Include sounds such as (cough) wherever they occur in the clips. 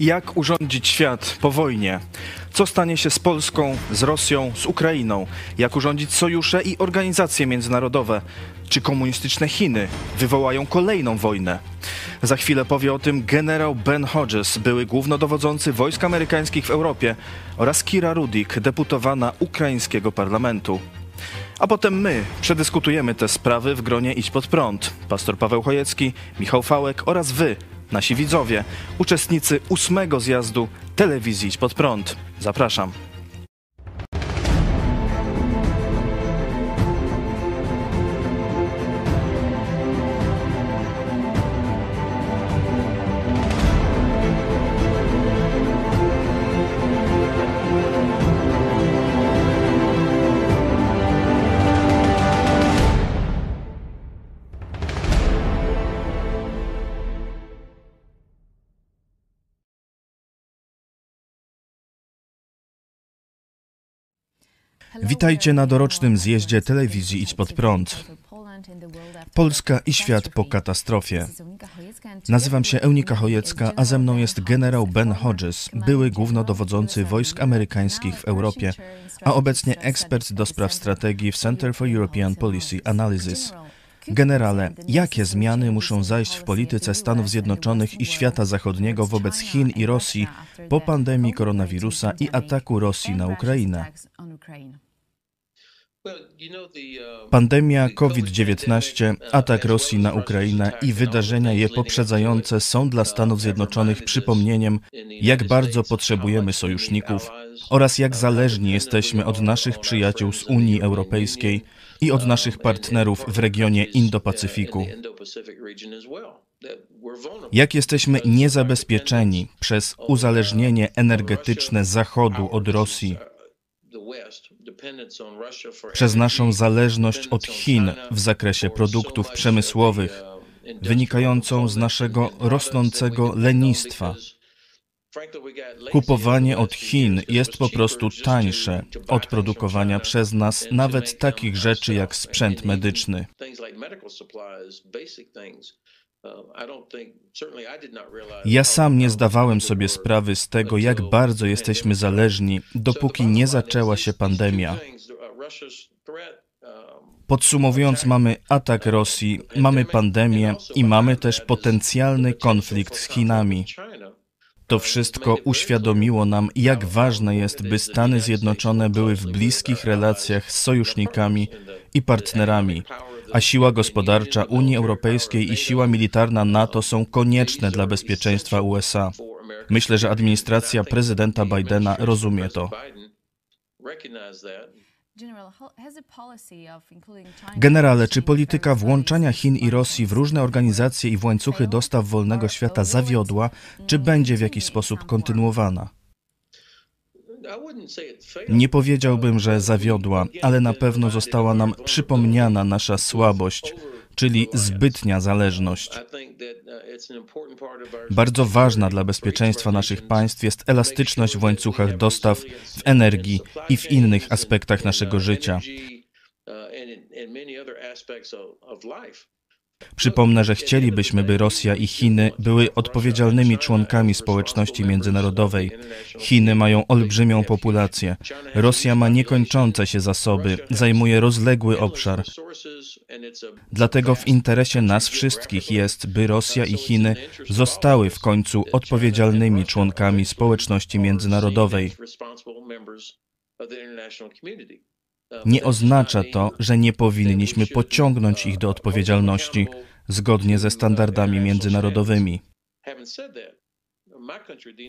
Jak urządzić świat po wojnie? Co stanie się z Polską, z Rosją, z Ukrainą? Jak urządzić sojusze i organizacje międzynarodowe? Czy komunistyczne Chiny wywołają kolejną wojnę? Za chwilę powie o tym generał Ben Hodges, były głównodowodzący wojsk amerykańskich w Europie oraz Kira Rudik, deputowana ukraińskiego parlamentu. A potem my przedyskutujemy te sprawy w gronie Idź Pod Prąd. Pastor Paweł Chojecki, Michał Fałek oraz wy, nasi widzowie, uczestnicy ósmego zjazdu telewizji Pod Prąd. Zapraszam. Witajcie na dorocznym zjeździe telewizji Idź Pod Prąd. Polska i świat po katastrofie. Nazywam się Eunika Chojecka, a ze mną jest generał Ben Hodges, były głównodowodzący wojsk amerykańskich w Europie, a obecnie ekspert do spraw strategii w Center for European Policy Analysis. Generale, jakie zmiany muszą zajść w polityce Stanów Zjednoczonych i świata zachodniego wobec Chin i Rosji po pandemii koronawirusa i ataku Rosji na Ukrainę? Pandemia COVID-19, atak Rosji na Ukrainę i wydarzenia je poprzedzające są dla Stanów Zjednoczonych przypomnieniem, jak bardzo potrzebujemy sojuszników oraz jak zależni jesteśmy od naszych przyjaciół z Unii Europejskiej i od naszych partnerów w regionie Indo-Pacyfiku. Jak jesteśmy niezabezpieczeni przez uzależnienie energetyczne Zachodu od Rosji, przez naszą zależność od Chin w zakresie produktów przemysłowych, wynikającą z naszego rosnącego lenistwa. Kupowanie od Chin jest po prostu tańsze od produkowania przez nas nawet takich rzeczy jak sprzęt medyczny. Ja sam nie zdawałem sobie sprawy z tego, jak bardzo jesteśmy zależni, dopóki nie zaczęła się pandemia. Podsumowując, mamy atak Rosji, mamy pandemię i mamy też potencjalny konflikt z Chinami. To wszystko uświadomiło nam, jak ważne jest, by Stany Zjednoczone były w bliskich relacjach z sojusznikami i partnerami, a siła gospodarcza Unii Europejskiej i siła militarna NATO są konieczne dla bezpieczeństwa USA. Myślę, że administracja prezydenta Bidena rozumie to. Generale, czy polityka włączania Chin i Rosji w różne organizacje i w łańcuchy dostaw wolnego świata zawiodła, czy będzie w jakiś sposób kontynuowana? Nie powiedziałbym, że zawiodła, ale na pewno została nam przypomniana nasza słabość, czyli zbytnia zależność. Bardzo ważna dla bezpieczeństwa naszych państw jest elastyczność w łańcuchach dostaw, w energii i w innych aspektach naszego życia. Przypomnę, że chcielibyśmy, by Rosja i Chiny były odpowiedzialnymi członkami społeczności międzynarodowej. Chiny mają olbrzymią populację. Rosja ma niekończące się zasoby, zajmuje rozległy obszar. Dlatego w interesie nas wszystkich jest, by Rosja i Chiny zostały w końcu odpowiedzialnymi członkami społeczności międzynarodowej. Nie oznacza to, że nie powinniśmy pociągnąć ich do odpowiedzialności zgodnie ze standardami międzynarodowymi.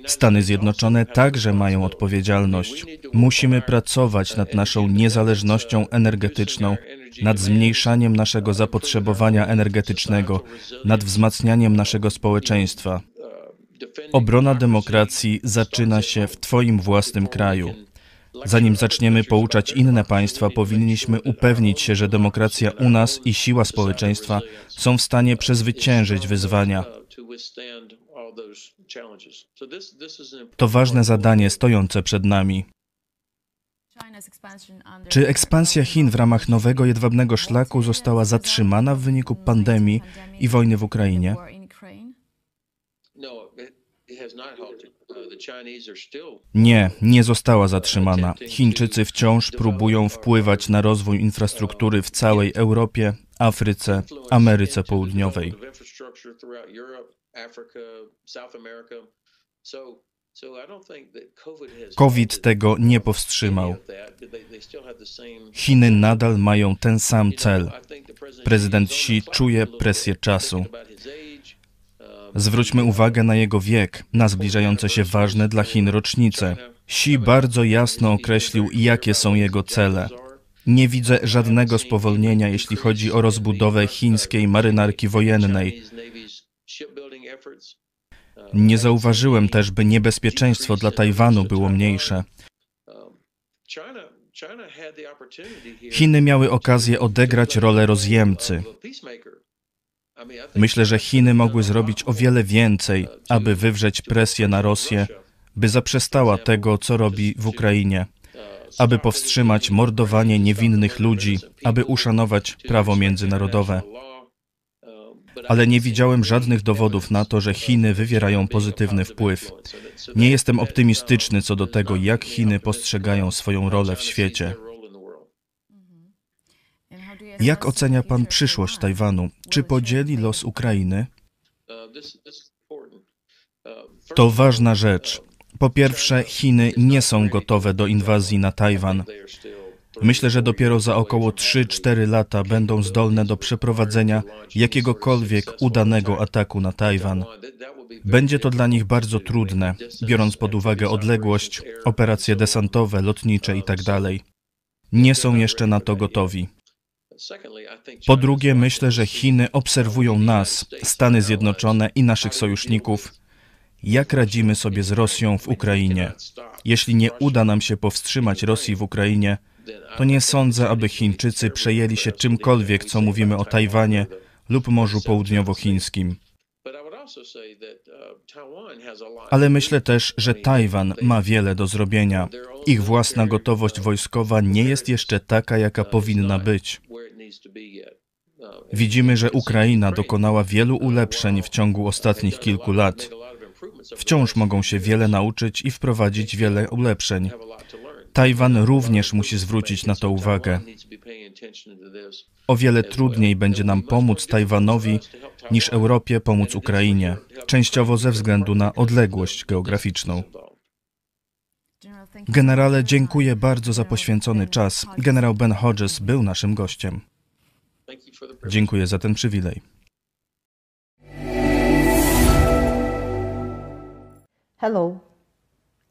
Stany Zjednoczone także mają odpowiedzialność. Musimy pracować nad naszą niezależnością energetyczną, nad zmniejszaniem naszego zapotrzebowania energetycznego, nad wzmacnianiem naszego społeczeństwa. Obrona demokracji zaczyna się w Twoim własnym kraju. Zanim zaczniemy pouczać inne państwa, powinniśmy upewnić się, że demokracja u nas i siła społeczeństwa są w stanie przezwyciężyć wyzwania. To ważne zadanie stojące przed nami. Czy ekspansja Chin w ramach nowego jedwabnego szlaku została zatrzymana w wyniku pandemii i wojny w Ukrainie? Nie, nie została zatrzymana. Chińczycy wciąż próbują wpływać na rozwój infrastruktury w całej Europie, Afryce, Ameryce Południowej. COVID tego nie powstrzymał. Chiny nadal mają ten sam cel. Prezydent Xi czuje presję czasu. Zwróćmy uwagę na jego wiek, na zbliżające się ważne dla Chin rocznice. Xi bardzo jasno określił, jakie są jego cele. Nie widzę żadnego spowolnienia, jeśli chodzi o rozbudowę chińskiej marynarki wojennej. Nie zauważyłem też, by niebezpieczeństwo dla Tajwanu było mniejsze. Chiny miały okazję odegrać rolę rozjemcy. Myślę, że Chiny mogły zrobić o wiele więcej, aby wywrzeć presję na Rosję, by zaprzestała tego, co robi w Ukrainie, aby powstrzymać mordowanie niewinnych ludzi, aby uszanować prawo międzynarodowe. Ale nie widziałem żadnych dowodów na to, że Chiny wywierają pozytywny wpływ. Nie jestem optymistyczny co do tego, jak Chiny postrzegają swoją rolę w świecie. Jak ocenia Pan przyszłość Tajwanu? Czy podzieli los Ukrainy? To ważna rzecz. Po pierwsze, Chiny nie są gotowe do inwazji na Tajwan. Myślę, że dopiero za około 3-4 lata będą zdolne do przeprowadzenia jakiegokolwiek udanego ataku na Tajwan. Będzie to dla nich bardzo trudne, biorąc pod uwagę odległość, operacje desantowe, lotnicze itd. Tak nie są jeszcze na to gotowi. Po drugie, myślę, że Chiny obserwują nas, Stany Zjednoczone i naszych sojuszników, jak radzimy sobie z Rosją w Ukrainie. Jeśli nie uda nam się powstrzymać Rosji w Ukrainie, to nie sądzę, aby Chińczycy przejęli się czymkolwiek, co mówimy o Tajwanie lub Morzu Południowochińskim. Ale myślę też, że Tajwan ma wiele do zrobienia. Ich własna gotowość wojskowa nie jest jeszcze taka, jaka powinna być. Widzimy, że Ukraina dokonała wielu ulepszeń w ciągu ostatnich kilku lat. Wciąż mogą się wiele nauczyć i wprowadzić wiele ulepszeń. Tajwan również musi zwrócić na to uwagę. O wiele trudniej będzie nam pomóc Tajwanowi niż Europie pomóc Ukrainie, częściowo ze względu na odległość geograficzną. Generale, dziękuję bardzo za poświęcony czas. Generał Ben Hodges był naszym gościem. Dziękuję za ten przywilej. Hello.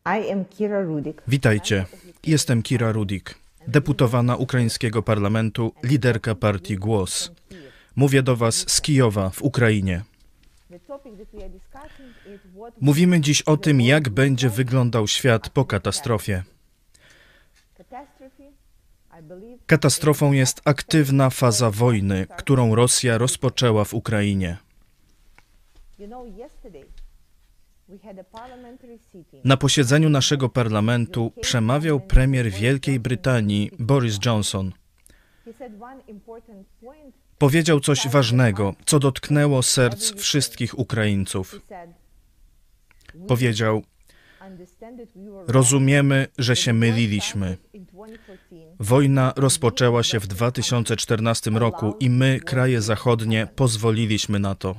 I am Kira Rudik. Witajcie. Jestem Kira Rudik, deputowana ukraińskiego parlamentu, liderka partii Głos. Mówię do Was z Kijowa w Ukrainie. Mówimy dziś o tym, jak będzie wyglądał świat po katastrofie. Katastrofą jest aktywna faza wojny, którą Rosja rozpoczęła w Ukrainie. Na posiedzeniu naszego parlamentu przemawiał premier Wielkiej Brytanii Boris Johnson. Powiedział coś ważnego, co dotknęło serc wszystkich Ukraińców. Powiedział: Rozumiemy, że się myliliśmy. Wojna rozpoczęła się w 2014 roku i my, kraje zachodnie, pozwoliliśmy na to.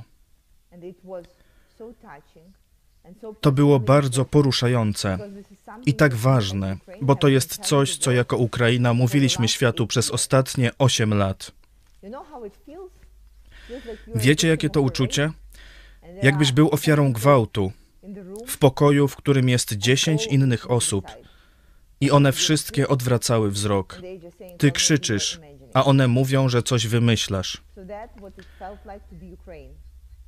To było bardzo poruszające i tak ważne, bo to jest coś, co jako Ukraina mówiliśmy światu przez ostatnie 8 lat. Wiecie, jakie to uczucie? Jakbyś był ofiarą gwałtu w pokoju, w którym jest 10 innych osób i one wszystkie odwracały wzrok. Ty krzyczysz, a one mówią, że coś wymyślasz.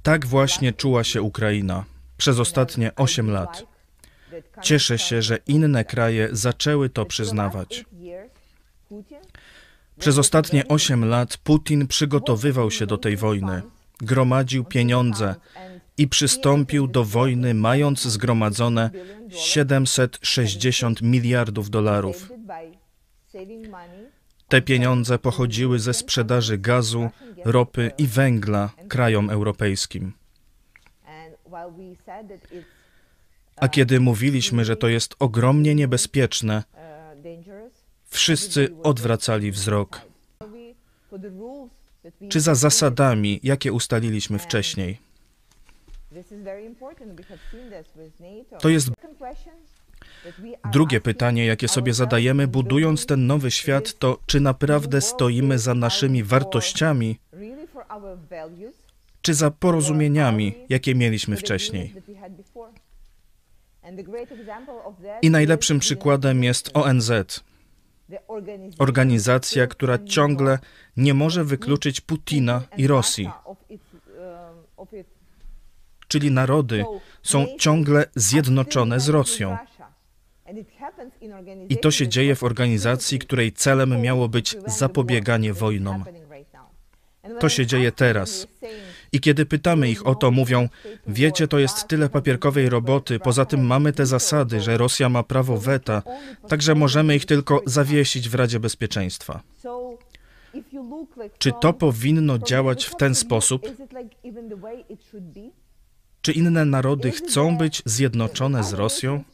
Tak właśnie czuła się Ukraina przez ostatnie 8 lat. Cieszę się, że inne kraje zaczęły to przyznawać. Przez ostatnie 8 lat Putin przygotowywał się do tej wojny, gromadził pieniądze i przystąpił do wojny, mając zgromadzone 760 miliardów dolarów. Te pieniądze pochodziły ze sprzedaży gazu, ropy i węgla krajom europejskim. A kiedy mówiliśmy, że to jest ogromnie niebezpieczne, wszyscy odwracali wzrok. Czy za zasadami, jakie ustaliliśmy wcześniej? To jest drugie pytanie, jakie sobie zadajemy, budując ten nowy świat, to czy naprawdę stoimy za naszymi wartościami, czy za porozumieniami, jakie mieliśmy wcześniej. I najlepszym przykładem jest ONZ, organizacja, która ciągle nie może wykluczyć Putina Putin i Rosji, czyli narody są ciągle zjednoczone z Rosją. I to się dzieje w organizacji, której celem miało być zapobieganie wojnom. To się dzieje teraz. I kiedy pytamy ich o to, mówią: Wiecie, to jest tyle papierkowej roboty, poza tym mamy te zasady, że Rosja ma prawo weta, także możemy ich tylko zawiesić w Radzie Bezpieczeństwa. Czy to powinno działać w ten sposób? Czy inne narody chcą być zjednoczone z Rosją?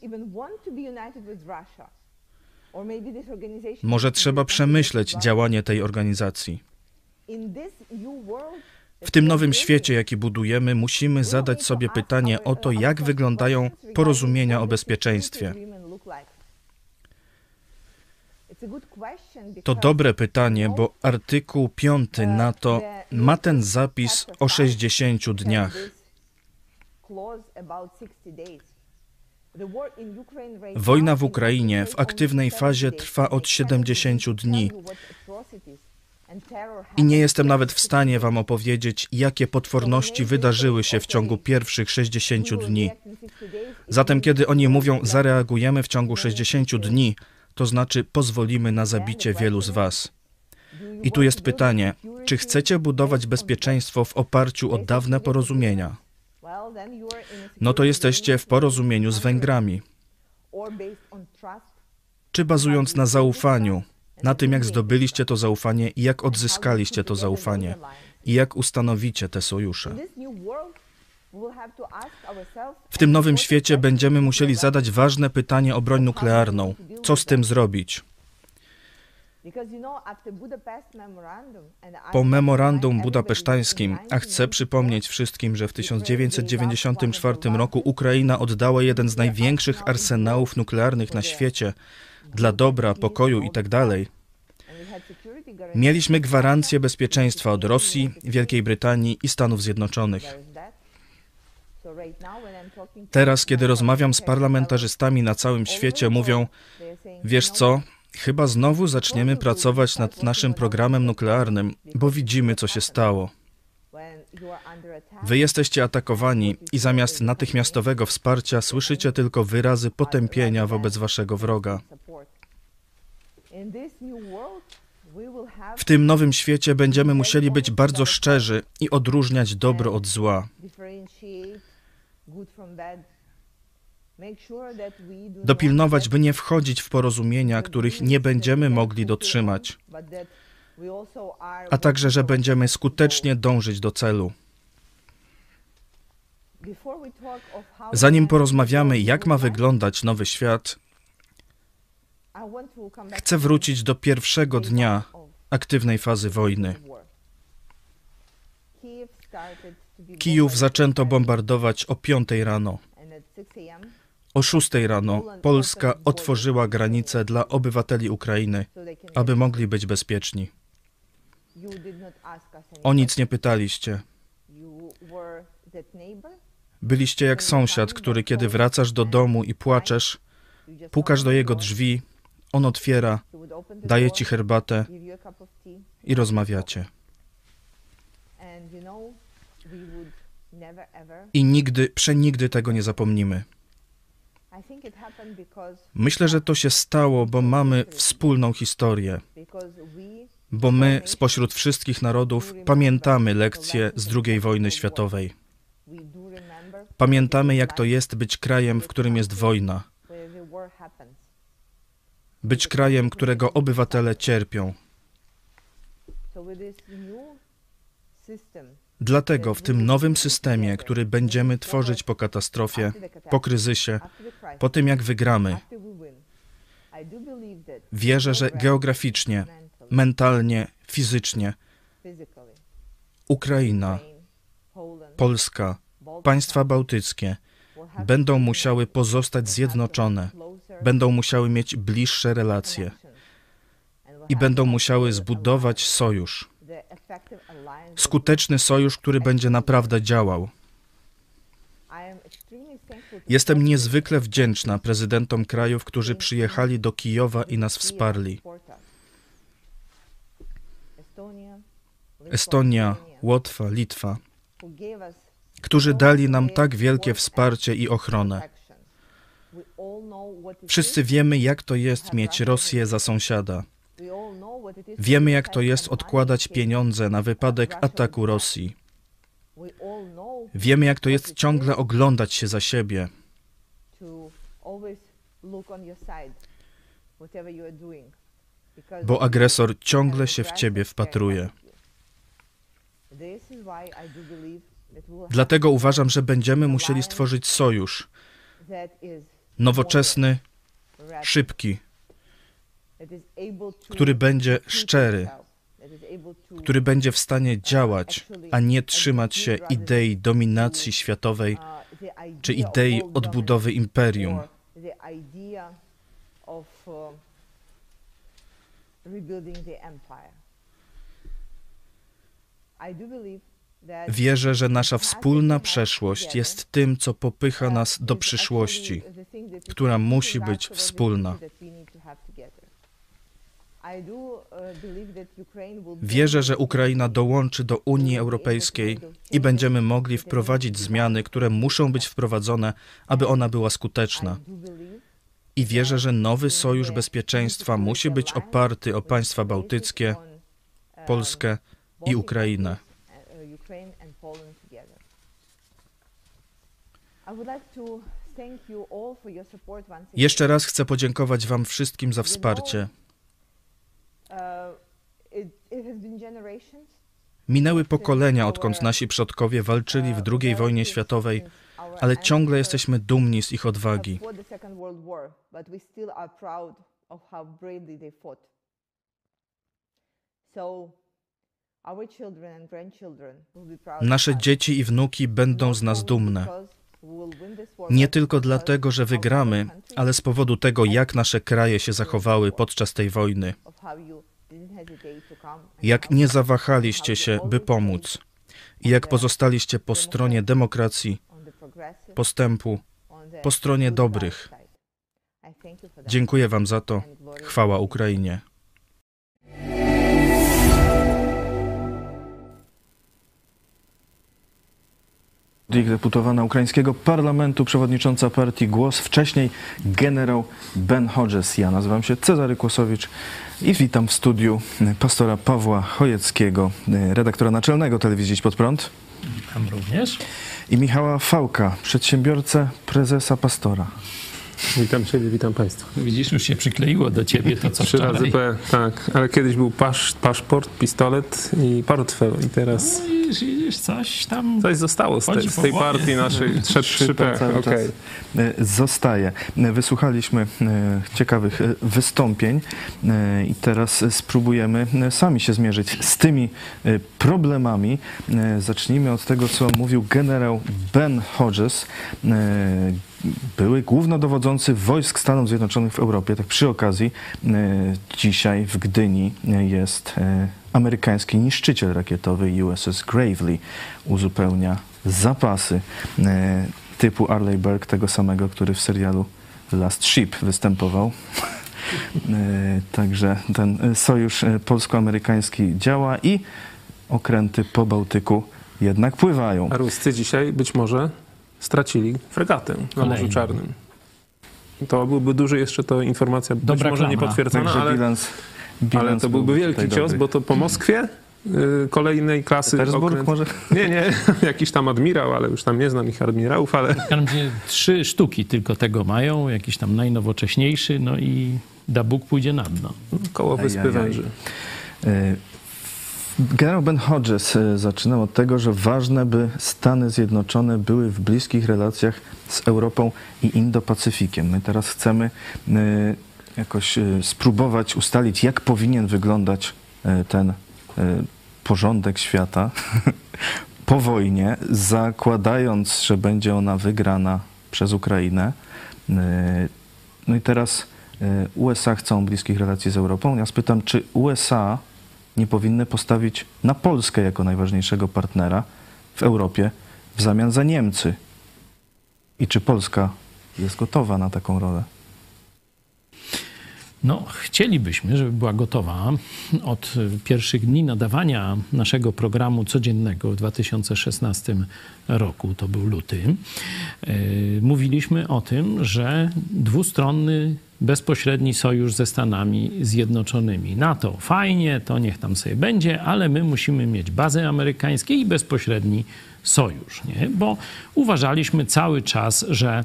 Może trzeba przemyśleć działanie tej organizacji. W tym nowym świecie, jaki budujemy, musimy zadać sobie pytanie o to, jak wyglądają porozumienia o bezpieczeństwie. To dobre pytanie, bo artykuł 5 NATO ma ten zapis o 60 dniach. Wojna w Ukrainie w aktywnej fazie trwa od 70 dni. I nie jestem nawet w stanie Wam opowiedzieć, jakie potworności wydarzyły się w ciągu pierwszych 60 dni. Zatem, kiedy oni mówią, zareagujemy w ciągu 60 dni, to znaczy pozwolimy na zabicie wielu z Was. I tu jest pytanie, czy chcecie budować bezpieczeństwo w oparciu o dawne porozumienia? No to jesteście w porozumieniu z Węgrami. Czy bazując na zaufaniu, na tym jak zdobyliście to zaufanie i jak odzyskaliście to zaufanie i jak ustanowicie te sojusze? W tym nowym świecie będziemy musieli zadać ważne pytanie o broń nuklearną. Co z tym zrobić? Po memorandum budapesztańskim, a chcę przypomnieć wszystkim, że w 1994 roku Ukraina oddała jeden z największych arsenałów nuklearnych na świecie dla dobra, pokoju itd. Mieliśmy gwarancję bezpieczeństwa od Rosji, Wielkiej Brytanii i Stanów Zjednoczonych. Teraz, kiedy rozmawiam z parlamentarzystami na całym świecie, mówią: Wiesz co, chyba znowu zaczniemy pracować nad naszym programem nuklearnym, bo widzimy, co się stało. Wy jesteście atakowani i zamiast natychmiastowego wsparcia słyszycie tylko wyrazy potępienia wobec waszego wroga. W tym nowym świecie będziemy musieli być bardzo szczerzy i odróżniać dobro od zła. Dopilnować, by nie wchodzić w porozumienia, których nie będziemy mogli dotrzymać, a także, że będziemy skutecznie dążyć do celu. Zanim porozmawiamy, jak ma wyglądać nowy świat, chcę wrócić do pierwszego dnia aktywnej fazy wojny. Kijów zaczęto bombardować o 5 rano. O 6 rano Polska otworzyła granice dla obywateli Ukrainy, aby mogli być bezpieczni. O nic nie pytaliście. Byliście jak sąsiad, który kiedy wracasz do domu i płaczesz, pukasz do jego drzwi, on otwiera, daje ci herbatę i rozmawiacie. I nigdy, przenigdy tego nie zapomnimy. Myślę, że to się stało, bo mamy wspólną historię, bo my spośród wszystkich narodów pamiętamy lekcje z II wojny światowej. Pamiętamy, jak to jest być krajem, w którym jest wojna, być krajem, którego obywatele cierpią. Dlatego w tym nowym systemie, który będziemy tworzyć po katastrofie, po kryzysie, po tym jak wygramy, wierzę, że geograficznie, mentalnie, fizycznie Ukraina, Polska, państwa bałtyckie będą musiały pozostać zjednoczone, będą musiały mieć bliższe relacje i będą musiały zbudować sojusz. Skuteczny sojusz, który będzie naprawdę działał. Jestem niezwykle wdzięczna prezydentom krajów, którzy przyjechali do Kijowa i nas wsparli. Estonia, Łotwa, Litwa, którzy dali nam tak wielkie wsparcie i ochronę. Wszyscy wiemy, jak to jest mieć Rosję za sąsiada. Wiemy, jak to jest odkładać pieniądze na wypadek ataku Rosji. Wiemy, jak to jest ciągle oglądać się za siebie. Bo agresor ciągle się w ciebie wpatruje. Dlatego uważam, że będziemy musieli stworzyć sojusz nowoczesny, szybki, który będzie szczery, który będzie w stanie działać, a nie trzymać się idei dominacji światowej czy idei odbudowy imperium. Wierzę, że nasza wspólna przeszłość jest tym, co popycha nas do przyszłości, która musi być wspólna. Wierzę, że Ukraina dołączy do Unii Europejskiej i będziemy mogli wprowadzić zmiany, które muszą być wprowadzone, aby ona była skuteczna. I wierzę, że nowy sojusz bezpieczeństwa musi być oparty o państwa bałtyckie, Polskę i Ukrainę. Jeszcze raz chcę podziękować Wam wszystkim za wsparcie. Minęły pokolenia, odkąd nasi przodkowie walczyli w II wojnie światowej, ale ciągle jesteśmy dumni z ich odwagi. Nasze dzieci i wnuki będą z nas dumne. Nie tylko dlatego, że wygramy, ale z powodu tego, jak nasze kraje się zachowały podczas tej wojny. Jak nie zawahaliście się, by pomóc. I jak pozostaliście po stronie demokracji, postępu, po stronie dobrych. Dziękuję Wam za to. Chwała Ukrainie. Deputowana ukraińskiego parlamentu, przewodnicząca partii Głos, wcześniej generał Ben Hodges. Ja nazywam się Cezary Kłosowicz i witam w studiu pastora Pawła Chojeckiego, redaktora naczelnego telewizji Pod Prąd. Witam również. I Michała Fałka, przedsiębiorcę, prezesa Pastora. Witam Ciebie, witam Państwa. Widzisz, już się przykleiło do Ciebie to, co Trzy wczoraj. razy P, tak. Ale kiedyś był pasz, paszport, pistolet i portfel i teraz No, widzisz, widzisz, coś tam... coś zostało z, te, z tej partii naszej. (laughs) Trzy, 3P, cały okej. czas e, zostaje. E, Wysłuchaliśmy e, ciekawych wystąpień i teraz spróbujemy sami się zmierzyć z tymi problemami. Zacznijmy od tego, co mówił generał Ben Hodges, były głównodowodzący wojsk Stanów Zjednoczonych w Europie. Tak przy okazji, e, dzisiaj w Gdyni jest e, amerykański niszczyciel rakietowy USS Gravely. Uzupełnia zapasy e, typu Arleigh tego samego, który w serialu Last Ship występował. (laughs) Także ten sojusz polsko-amerykański działa i okręty po Bałtyku jednak pływają. A Ruscy dzisiaj być może stracili fregatę na. Morzu Czarnym. To byłby duży jeszcze to informacja, być Dobra może nie klama. potwierdzona, Także ale, bilans, bilans ale to byłby wielki cios, dobry. bo to po Moskwie y, kolejnej klasy Petersburg okręt- może? (laughs) Nie, nie, (laughs) jakiś tam admirał, ale już tam nie znam ich admirałów, ale trzy sztuki tylko tego mają, jakiś tam najnowocześniejszy, no i da Bóg pójdzie na dno. koło Wyspy. Węży. Generał Ben Hodges e, zaczynał od tego, że ważne, by Stany Zjednoczone były w bliskich relacjach z Europą i Indo-Pacyfikiem. My teraz chcemy e, jakoś e, spróbować ustalić, jak powinien wyglądać ten porządek świata (laughs) po wojnie, zakładając, że będzie ona wygrana przez Ukrainę. No i teraz USA chcą bliskich relacji z Europą. Ja spytam, czy USA nie powinny postawić na Polskę jako najważniejszego partnera w Europie w zamian za Niemcy? I czy Polska jest gotowa na taką rolę? No, chcielibyśmy, żeby była gotowa. Od pierwszych dni nadawania naszego programu codziennego w 2016 roku, to był luty, yy, mówiliśmy o tym, że dwustronny, bezpośredni sojusz ze Stanami Zjednoczonymi. NATO fajnie, to niech tam sobie będzie, ale my musimy mieć bazy amerykańskie i bezpośredni sojusz, nie? bo uważaliśmy cały czas, że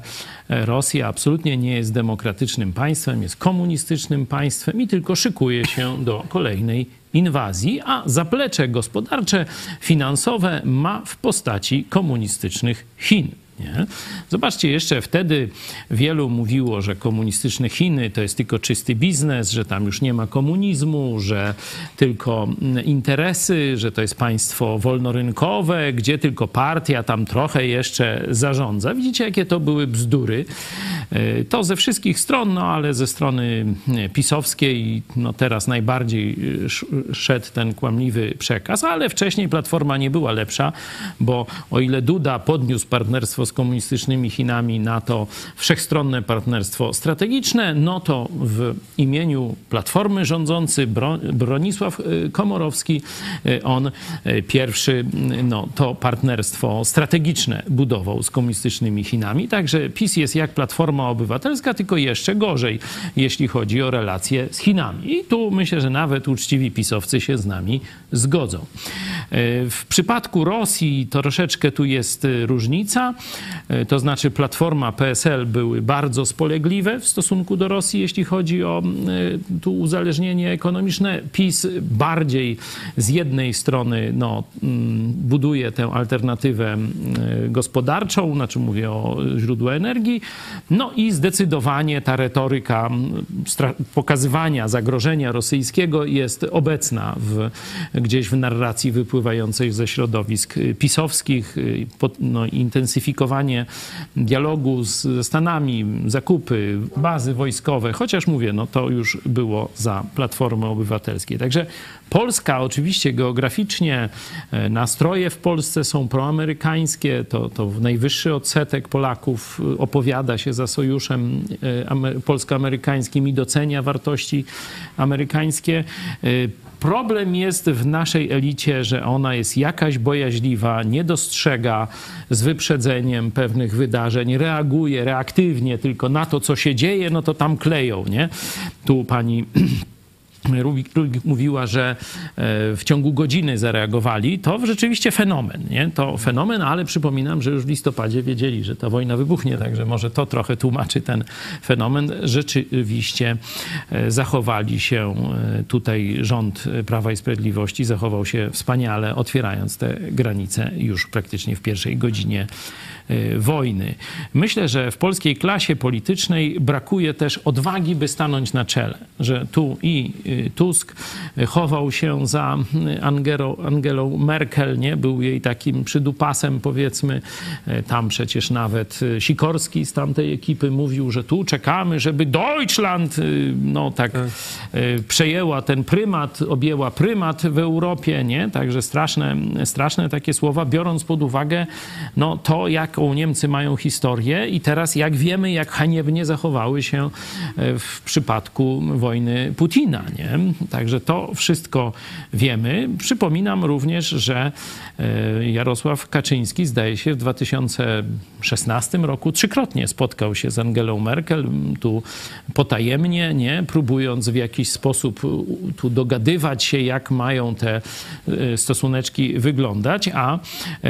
Rosja absolutnie nie jest demokratycznym państwem, jest komunistycznym państwem i tylko szykuje się do kolejnej inwazji, a zaplecze gospodarcze, finansowe ma w postaci komunistycznych Chin. Nie? Zobaczcie, jeszcze wtedy wielu mówiło, że komunistyczne Chiny to jest tylko czysty biznes, że tam już nie ma komunizmu, że tylko mm, interesy, że to jest państwo wolnorynkowe, gdzie tylko partia tam trochę jeszcze zarządza. Widzicie, jakie to były bzdury. E, To ze wszystkich stron, no ale ze strony pisowskiej, no teraz najbardziej sz- szedł ten kłamliwy przekaz, ale wcześniej Platforma nie była lepsza, bo o ile Duda podniósł partnerstwo z komunistycznymi Chinami na to wszechstronne partnerstwo strategiczne, no to w imieniu Platformy rządzący Bro- Bronisław y, Komorowski, y, on y, pierwszy no, to partnerstwo strategiczne budował z komunistycznymi Chinami. Także PiS jest jak Platforma Obywatelska, tylko jeszcze gorzej, jeśli chodzi o relacje z Chinami. I tu myślę, że nawet uczciwi pisowcy się z nami zgodzą. E, W przypadku Rosji troszeczkę tu jest e, różnica, E, to znaczy Platforma, PSL były bardzo spolegliwe w stosunku do Rosji, jeśli chodzi o tu uzależnienie ekonomiczne. PiS bardziej z jednej strony no, mm, buduje tę alternatywę gospodarczą, znaczy mówię o źródle energii, no i zdecydowanie ta retoryka pokazywania zagrożenia rosyjskiego jest obecna w, gdzieś w narracji wypływającej ze środowisk y, pisowskich, y, no, intensyfikowanie dialogu z, ze Stanami, zakupy, bazy wojskowe, chociaż mówię, no to już było za Platformy Obywatelskiej. Także Polska oczywiście geograficznie, e, nastroje w Polsce są proamerykańskie, to, to najwyższy odsetek Polaków e, opowiada się za sojuszem e, ame- polsko-amerykańskim i docenia wartości amerykańskie. Problem jest w naszej elicie, że ona jest jakaś bojaźliwa, nie dostrzega z wyprzedzeniem pewnych wydarzeń, reaguje reaktywnie tylko na to, co się dzieje, no to tam kleją, nie? Tu pani (clears throat) Rubik, Rubik mówiła, że e, w ciągu godziny zareagowali, to rzeczywiście fenomen, nie? To fenomen, ale przypominam, że już w listopadzie wiedzieli, że ta wojna wybuchnie, także może to trochę tłumaczy ten fenomen. Rzeczywiście e, zachowali się e, tutaj rząd Prawa i Sprawiedliwości, zachował się wspaniale, otwierając te granice już praktycznie w pierwszej godzinie wojny. Myślę, że w polskiej klasie politycznej brakuje też odwagi, by stanąć na czele, że tu i y, Tusk chował się za Angelą, Angelą Merkel, nie? był jej takim przydupasem powiedzmy. E, Tam przecież nawet y, Sikorski z tamtej ekipy mówił, że tu czekamy, żeby Deutschland y, no tak y, przejęła ten prymat, objęła prymat w Europie, nie? Także straszne, straszne takie słowa, biorąc pod uwagę no, to, jaką Niemcy mają historię i teraz jak wiemy, jak haniebnie zachowały się e, w przypadku wojny Putina, nie? Także to wszystko wiemy. Przypominam również, że e, Jarosław Kaczyński zdaje się w 2016 roku trzykrotnie spotkał się z Angelą Merkel, tu potajemnie, nie? Próbując w jakiś sposób tu dogadywać się, jak mają te e, stosuneczki wyglądać, a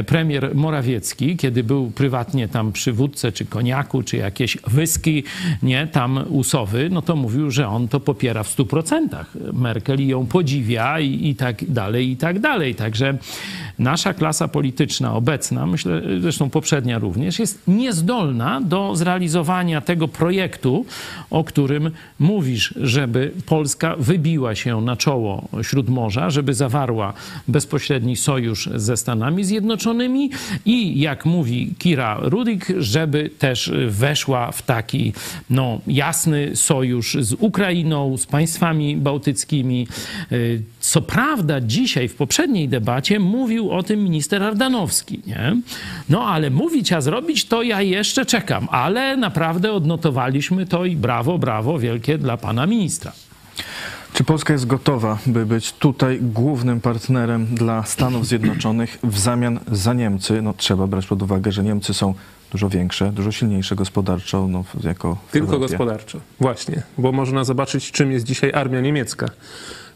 premier Morawiecki, kiedy był prywatnie tam przy wódce, czy koniaku, czy jakieś whisky, nie, tam usowy, no to mówił, że on to popiera w 100%, ustach Merkel ją podziwia i, i tak dalej, i tak dalej. Także nasza klasa polityczna obecna, myślę, zresztą poprzednia również, jest niezdolna do zrealizowania tego projektu, o którym mówisz, żeby Polska wybiła się na czoło Śródmorza, żeby zawarła bezpośredni sojusz ze Stanami Zjednoczonymi i jak mówi Kira Rudik, żeby też weszła w taki no, jasny sojusz z Ukrainą, z państwami bałtyckimi. Y, Co prawda dzisiaj w poprzedniej debacie mówił o tym minister Ardanowski, nie? No ale mówić, a zrobić to ja jeszcze czekam, ale naprawdę odnotowaliśmy to i brawo, brawo wielkie dla pana ministra. Czy Polska jest gotowa, by być tutaj głównym partnerem dla Stanów Zjednoczonych w zamian za Niemcy? No, trzeba brać pod uwagę, że Niemcy są dużo większe, dużo silniejsze gospodarczo, no, jako Tylko Europie. gospodarczo. Właśnie, bo można zobaczyć, czym jest dzisiaj armia niemiecka.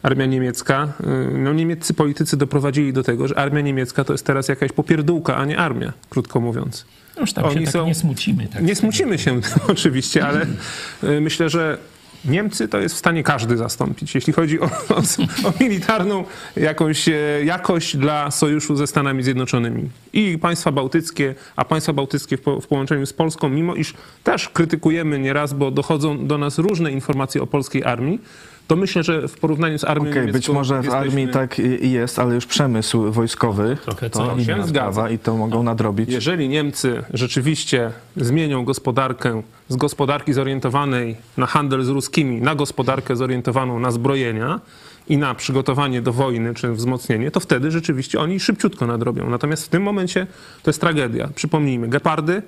Armia niemiecka, y, no niemieccy politycy doprowadzili do tego, że armia niemiecka to jest teraz jakaś popierdółka, a nie armia, krótko mówiąc. Już tak Oni się tak są- nie smucimy. Tak Nie smucimy się (laughs) oczywiście, ale y, myślę, że Niemcy to jest w stanie każdy zastąpić, jeśli chodzi o, o, o militarną jakąś e, jakość dla sojuszu ze Stanami Zjednoczonymi. I państwa bałtyckie, a państwa bałtyckie w, po, w połączeniu z Polską, mimo iż też krytykujemy nieraz, bo dochodzą do nas różne informacje o polskiej armii, to myślę, że w porównaniu z armią Okej, niemiecką być może w jesteśmy- armii tak jest, ale już przemysł wojskowy Trochę to inna się sprawa zgadza. i to mogą nadrobić. Jeżeli Niemcy rzeczywiście zmienią gospodarkę z gospodarki zorientowanej na handel z ruskimi na gospodarkę zorientowaną na zbrojenia i na przygotowanie do wojny czy wzmocnienie, to wtedy rzeczywiście oni szybciutko nadrobią. Natomiast w tym momencie to jest tragedia. Przypomnijmy, gepardy,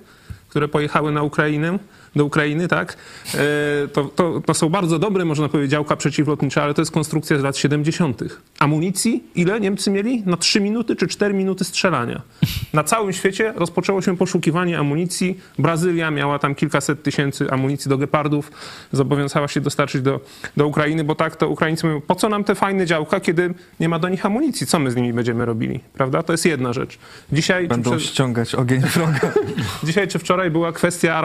które pojechały na Ukrainę, do Ukrainy, tak? E, To, to, to są bardzo dobre, można powiedzieć, działka przeciwlotnicze, ale to jest konstrukcja z lat 70. Amunicji ile Niemcy mieli? Na 3 minuty czy 4 minuty strzelania. Na całym świecie rozpoczęło się poszukiwanie amunicji. Brazylia miała tam kilkaset tysięcy amunicji do gepardów. Zobowiązała się dostarczyć do, do Ukrainy, bo tak to Ukraińcy mówią, po co nam te fajne działka, kiedy nie ma do nich amunicji? Co my z nimi będziemy robili? Prawda? To jest jedna rzecz. Dzisiaj, czy Będą przed- ściągać ogień wroga. (laughs) Dzisiaj czy wczoraj była kwestia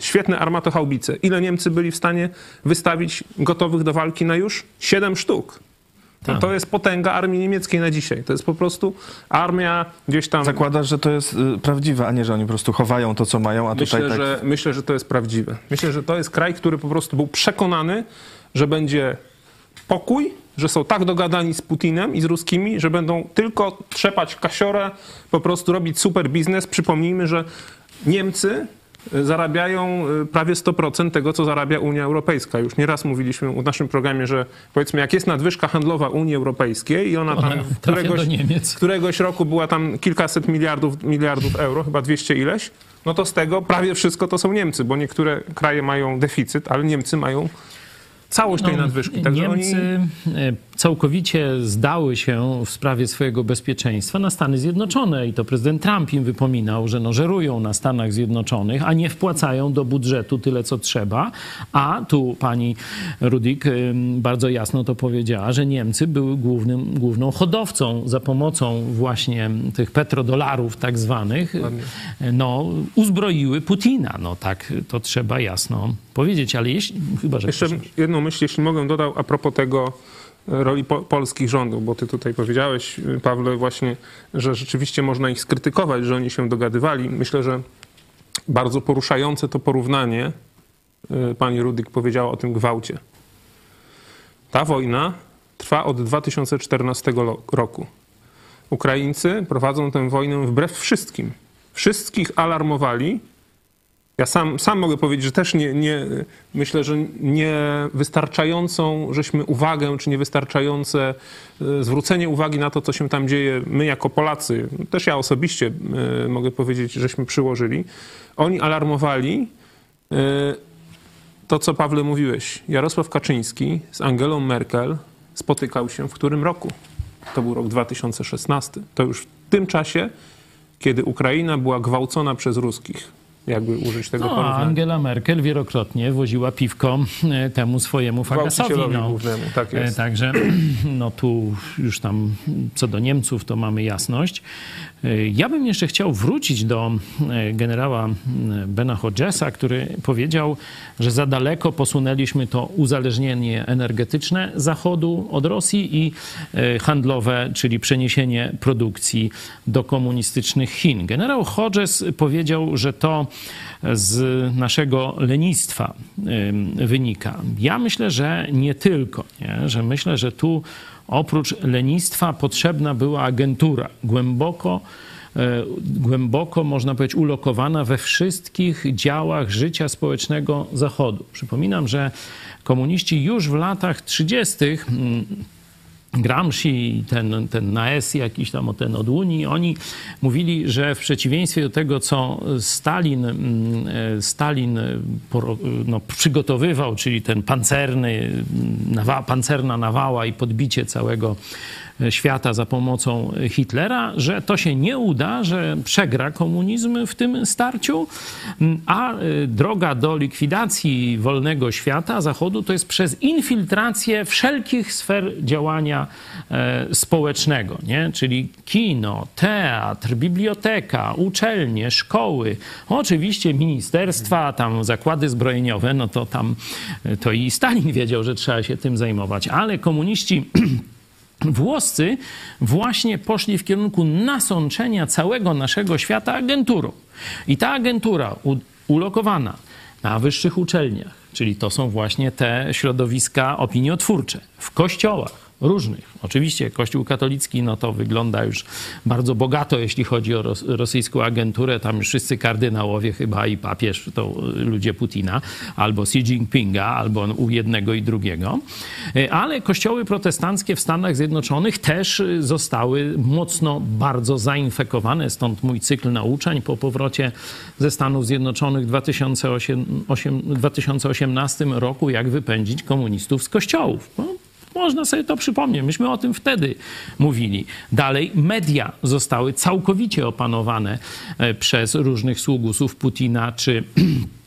Świetne armatohaubice. Ile Niemcy byli w stanie wystawić gotowych do walki na już? Siedem sztuk. No Tak. to jest potęga armii niemieckiej na dzisiaj. To jest po prostu armia gdzieś tam... Zakładasz, że to jest y, prawdziwe, a nie, że oni po prostu chowają to, co mają, a Myślę, tutaj tak... że, myślę, że to jest prawdziwe. Myślę, że to jest kraj, który po prostu był przekonany, że będzie pokój, że są tak dogadani z Putinem i z ruskimi, że będą tylko trzepać kasiorę, po prostu robić super biznes. Przypomnijmy, że Niemcy zarabiają y, prawie 100% tego, co zarabia Unia Europejska. Już nieraz mówiliśmy w naszym programie, że powiedzmy, jak jest nadwyżka handlowa Unii Europejskiej i ona Ona tam trafia któregoś, któregoś roku była tam kilkaset miliardów, miliardów euro, chyba 200 ileś, no to z tego prawie wszystko to są Niemcy, bo niektóre kraje mają deficyt, ale Niemcy mają całość tej No, nadwyżki. Także Niemcy oni... całkowicie zdały się w sprawie swojego bezpieczeństwa na Stany Zjednoczone i to prezydent Trump im wypominał, że no, żerują na Stanach Zjednoczonych, a nie wpłacają do budżetu tyle, co trzeba. A tu pani Rudik bardzo jasno to powiedziała, że Niemcy były głównym, główną hodowcą za pomocą właśnie tych petrodolarów tak zwanych, no, uzbroiły Putina. No tak, to trzeba jasno powiedzieć, ale jeśli, chyba, że Jeszcze jedną myśl, jeśli mogę, dodał a propos tego roli po, polskich rządów, bo ty tutaj powiedziałeś, Pawle, właśnie, że rzeczywiście można ich skrytykować, że oni się dogadywali. Myślę, że bardzo poruszające to porównanie, y, pani Rudyk powiedziała o tym gwałcie. Ta wojna trwa od 2014 lo- roku. Ukraińcy prowadzą tę wojnę wbrew wszystkim. Wszystkich alarmowali, ja sam, sam mogę powiedzieć, że też nie, nie, myślę, że niewystarczającą żeśmy uwagę, czy niewystarczające e, zwrócenie uwagi na to, co się tam dzieje, my jako Polacy, też ja osobiście e, mogę powiedzieć, żeśmy przyłożyli. Oni alarmowali e, to, co Pawle mówiłeś. Jarosław Kaczyński z Angelą Merkel spotykał się w którym roku? To był rok 2016. To już w tym czasie, kiedy Ukraina była gwałcona przez ruskich. Jakby użyć tego No, porównania. Angela Merkel wielokrotnie woziła piwko e, temu swojemu Fagasowi. No. głównemu, tak jest. E, Także (clears throat) no tu już tam co do Niemców to mamy jasność. Ja bym jeszcze chciał wrócić do e, generała Bena Hodgesa, który powiedział, że za daleko posunęliśmy to uzależnienie energetyczne Zachodu od Rosji i e, handlowe, czyli przeniesienie produkcji do komunistycznych Chin. Generał Hodges powiedział, że to z naszego lenistwa wynika. Ja myślę, że nie tylko, nie? że myślę, że tu oprócz lenistwa potrzebna była agentura głęboko e, głęboko, można powiedzieć, ulokowana we wszystkich działach życia społecznego Zachodu. Przypominam, że komuniści już w latach 30. Gramsci, ten, ten Naes jakiś tam, ten od Unii, oni mówili, że w przeciwieństwie do tego, co Stalin, mm, e, Stalin no, przygotowywał, czyli ten pancerny, mm, nawa, pancerna nawała i podbicie całego świata za pomocą Hitlera, że to się nie uda, że przegra komunizm w tym starciu, a y, droga do likwidacji wolnego świata Zachodu to jest przez infiltrację wszelkich sfer działania e, społecznego, nie? czyli kino, teatr, biblioteka, uczelnie, szkoły, oczywiście ministerstwa, tam zakłady zbrojeniowe, no to tam e, to i Stalin wiedział, że trzeba się tym zajmować, ale komuniści (clears throat) Włoscy właśnie poszli w kierunku nasączenia całego naszego świata agenturą. I ta agentura ulokowana na wyższych uczelniach, czyli to są właśnie te środowiska opiniotwórcze, w kościołach, różnych. Oczywiście Kościół katolicki no to wygląda już bardzo bogato, jeśli chodzi o rosyjską agenturę. Tam wszyscy kardynałowie chyba i papież to ludzie Putina, albo Xi Jinpinga, albo u jednego i drugiego. E, ale kościoły protestanckie w Stanach Zjednoczonych też zostały mocno, bardzo zainfekowane. Stąd mój cykl nauczeń po powrocie ze Stanów Zjednoczonych w 2008, 2018 roku, jak wypędzić komunistów z kościołów. No, można sobie to przypomnieć. Myśmy o tym wtedy mówili. Dalej, media zostały całkowicie opanowane e, przez różnych sługusów Putina czy (clears throat)